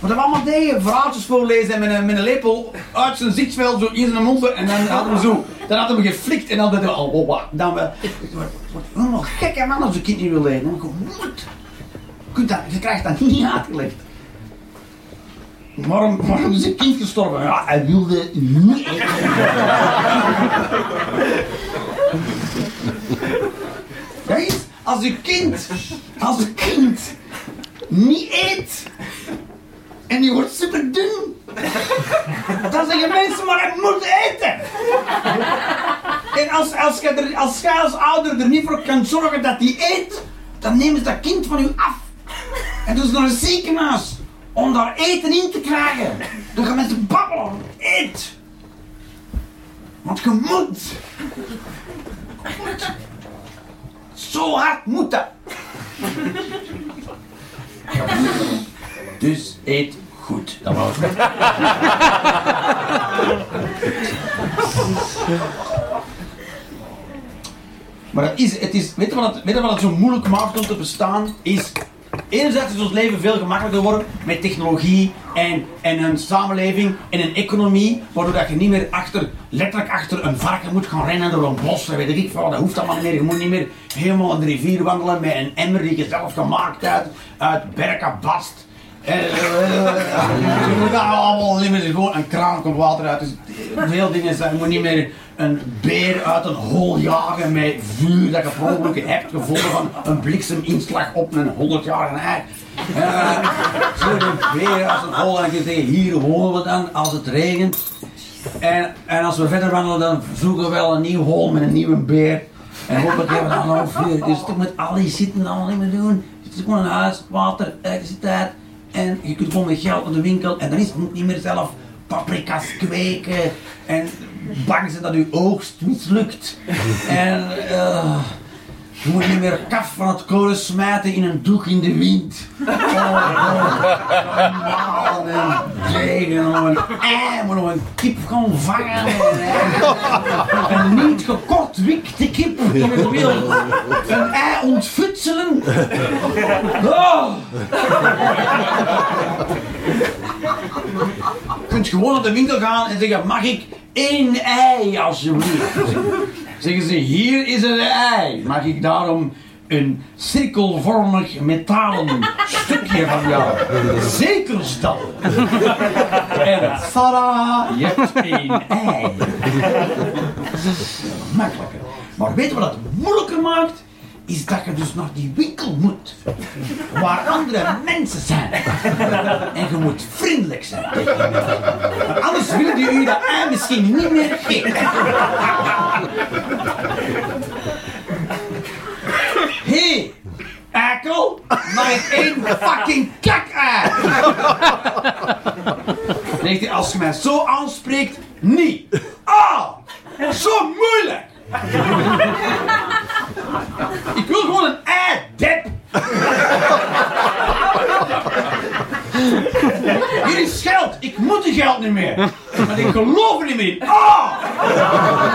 Wat we allemaal deden, verhaaltjes voorlezen en met een, met lepel uit zijn zichtveld zo in zijn mond en dan hadden we zo, dan hadden we geflikt en dan hadden we oh, wat, dan we, wordt helemaal man als een kind niet wil eten. Je moet. Je, je krijgt dat niet uitgelegd. Waarom, is een kind gestorven? Ja, hij wilde niet is, als een kind, als een kind niet eet en die wordt super dun, dan zeggen mensen, maar hij moet eten. En als, als, je er, als jij als ouder er niet voor kan zorgen dat hij eet, dan nemen ze dat kind van u af. En doen ze naar een ziekenhuis. om daar eten in te krijgen. Dan gaan mensen babbelen. Eet. Want je moet. Zo hard moet dat. Dus eet goed. Dat was het. Maar is, het is, weet je wat het, weet je het zo moeilijk maakt om te bestaan? Is, enerzijds is ons leven veel gemakkelijker geworden met technologie en, en een samenleving en een economie, waardoor dat je niet meer achter, letterlijk achter een varken moet gaan rennen door een bos, en weet ik veel, dat hoeft allemaal niet meer. Je moet niet meer helemaal een rivier wandelen met een emmer die je zelf gemaakt hebt, uit berkenbast. Eh, eh, eh, Je moet dat allemaal niet meer, gewoon een kraan komt water uit. Dus dingen zijn, je moet niet meer een beer uit een hol jagen met vuur dat je per ongeluk hebt gevonden van een blikseminslag op een 100-jarige ei. Uh, Zo'n beer uit een hol en je zegt hier wonen we dan als het regent. En, en als we verder wandelen dan zoeken we wel een nieuw hol met een nieuwe beer. En hopelijk hebben we dan nog vuur. Dus met al die zitten allemaal niet meer doen. Het is gewoon een huis, water, elektriciteit. En je kunt gewoon met geld naar de winkel en dan is het niet meer zelf paprika's kweken en bang zijn dat uw oogst mislukt. En eh, je moet niet meer kaf van het kolen smijten in een doek in de wind. Oh, oh, en tegen, nog een ei, maar een kip gaan vangen. Een niet gekortwikte kip in het wild. Een ei ontfutselen. Oh. Je kunt gewoon naar de winkel gaan en zeggen, mag ik één ei alsjeblieft? Zeggen ze, hier is een ei. Mag ik daarom een cirkelvormig metalen stukje van jou zeker? En tada, je hebt één ei. Makkelijker. Maar weet je wat het moeilijker maakt? Is dat je dus naar die winkel moet. Waar andere mensen zijn. En je moet vriendelijk zijn anders willen die u dat ei misschien niet meer geven. Hé, hey, maar ik één fucking. Zegt hij, als je mij zo aanspreekt, niet. Ah, zo moeilijk. Ik wil gewoon een. Hier is geld. Ik moet die geld niet meer. Want ik geloof er niet meer in. Ah!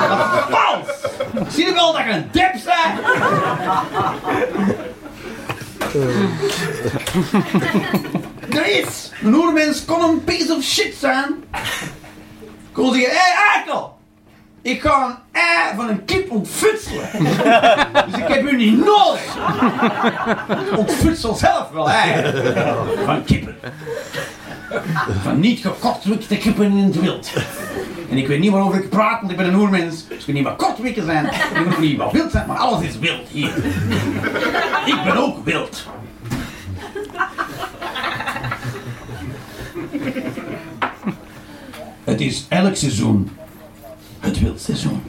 Dat is vals. Zie je wel dat je een dep bent? Er is. Een oermens kon een piece of shit zijn. Kon zeggen, hé eikel. Ik ga een ei van een kip ontfutselen. dus ik heb u niet nodig. Ik ontfutsel zelf wel ei. Van kippen. Van niet gekortwikte kippen in het wild. En ik weet niet waarover ik praat, want ik ben een oermens. Dus ik weet niet wat kortwikken zijn. Ik weet niet wat wild zijn, maar alles is wild hier. Ik ben ook wild. Het is elk seizoen het wildseizoen.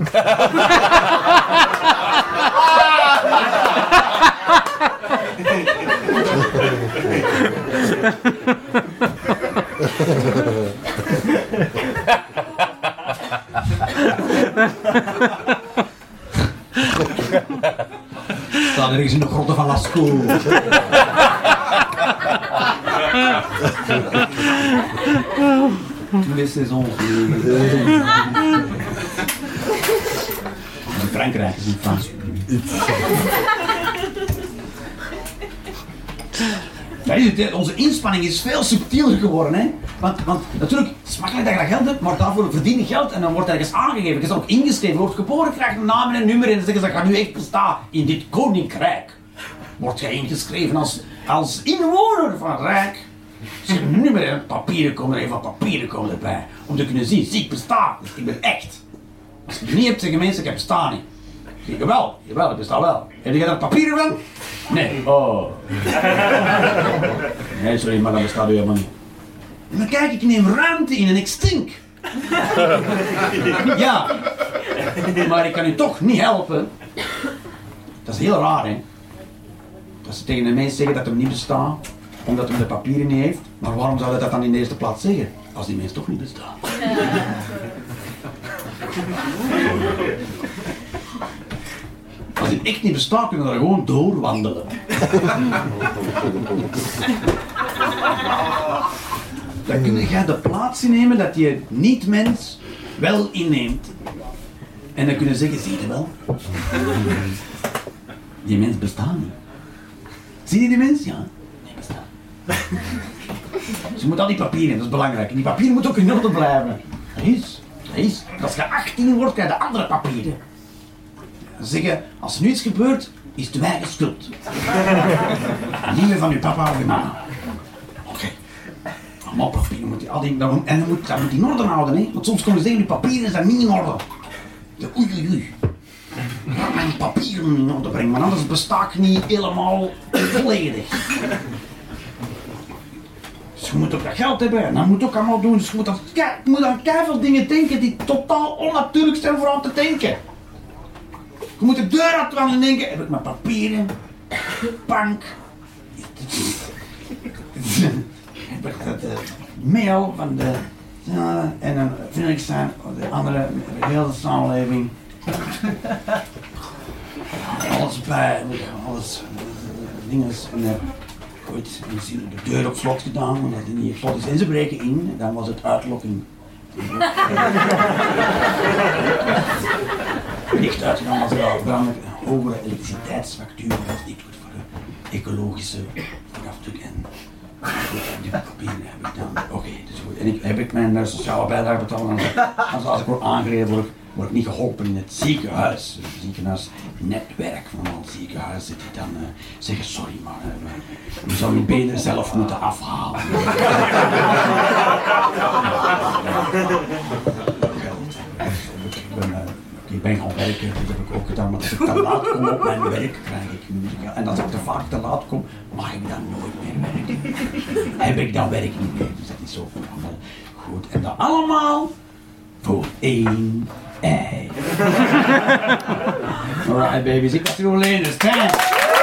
Staan ergens in de grotten van Lascaux. Tous les saisons. Is het, hè. onze inspanning is veel subtieler geworden. Hè? Want, want natuurlijk, het is makkelijk dat je dat geld hebt, maar daarvoor verdien je geld en dan wordt ergens aangegeven. Je is ook ingeschreven, wordt geboren, krijgt een naam en een nummer en dan zeggen ze, dat gaat nu echt bestaan in dit koninkrijk. Word je ingeschreven als, als inwoner van Rijk. Zeg een nummer en papieren komen er even papieren komen erbij. Om te kunnen zien, zie ik besta, dus ik ben echt. Als je het niet hebt, zeggen mensen, ik heb bestaan niet. Jawel, jawel, ik besta wel. Heb je dat papieren wel? Nee. Oh. Nee, sorry, maar dat bestaat u helemaal niet. Maar kijk, ik neem ruimte in en ik stink. Ja. Maar ik kan u toch niet helpen. Dat is heel raar, hè. Dat ze tegen de mensen zeggen dat hem niet bestaat. omdat hij de papieren niet heeft. Maar waarom zou hij dat dan in de eerste plaats zeggen? Als die mens toch niet bestaat. Als die echt niet bestaat, kunnen we er gewoon doorwandelen. Dan kun je de plaats innemen dat je niet-mens wel inneemt. En dan kunnen zeggen, zie je wel? Die mens bestaat niet. Zie je die mens? Ja, nee, bestaat. Ze moet al die papieren, dat is belangrijk. En die papieren moeten ook in orde blijven. Dat is, dat is. Als je 18 wordt, krijg je andere papieren. Zeggen, als er nu iets gebeurt, is het eigen schuld. Niet meer van uw papa of uw mama. Oké. Allemaal papieren moet je, al die, dat- en dan moet, dat moet in orde houden, hè. Want soms komen ze zeggen, die papieren zijn niet in orde. Ja, Oei, oei, mijn papieren in orde brengen, want anders besta ik niet helemaal volledig. Dus je moet ook dat geld hebben en dat moet ook allemaal doen. Dus je moet, aan, kei- je moet aan keiveel dingen denken die totaal onnatuurlijk zijn voor aan te denken. Je moet de deur gaan denken, heb ik mijn papieren, bank, heb eh, mail van de, ja, en dan vind ik zijn, de andere, de samenleving. Alles bij, alles, eh, dingen. En, eh, goed, zie je de deur op slot gedaan, omdat het niet op slot is. En ze breken in, dan was het uitlokking. Licht uitgegaan als er al brandelijk hogere elektriciteitsfactuur was niet goed voor de ecologische voetafdruk. En die papieren heb ik dan. Oké, dus goed. En ik, heb ik mijn eh, sociale bijdrage betaald. En als, als, ik word aangereden word ik niet geholpen in het ziekenhuis. Het ziekenhuisnetwerk van al ziekenhuizen die dan eh, zeggen sorry maar eh, we- zouden uw benen zelf moeten afhalen. Ik ben, eh, ik ben gaan werken, dat heb ik ook gedaan, maar als ik te laat kom op mijn werk, krijg ik. En als ik te vaak te laat kom, mag ik dan nooit meer werken. heb ik dan werk niet meer, dus dat is zo van allemaal goed. En dat allemaal voor één ei. Alright baby's, ik was er alleen, dus thanks.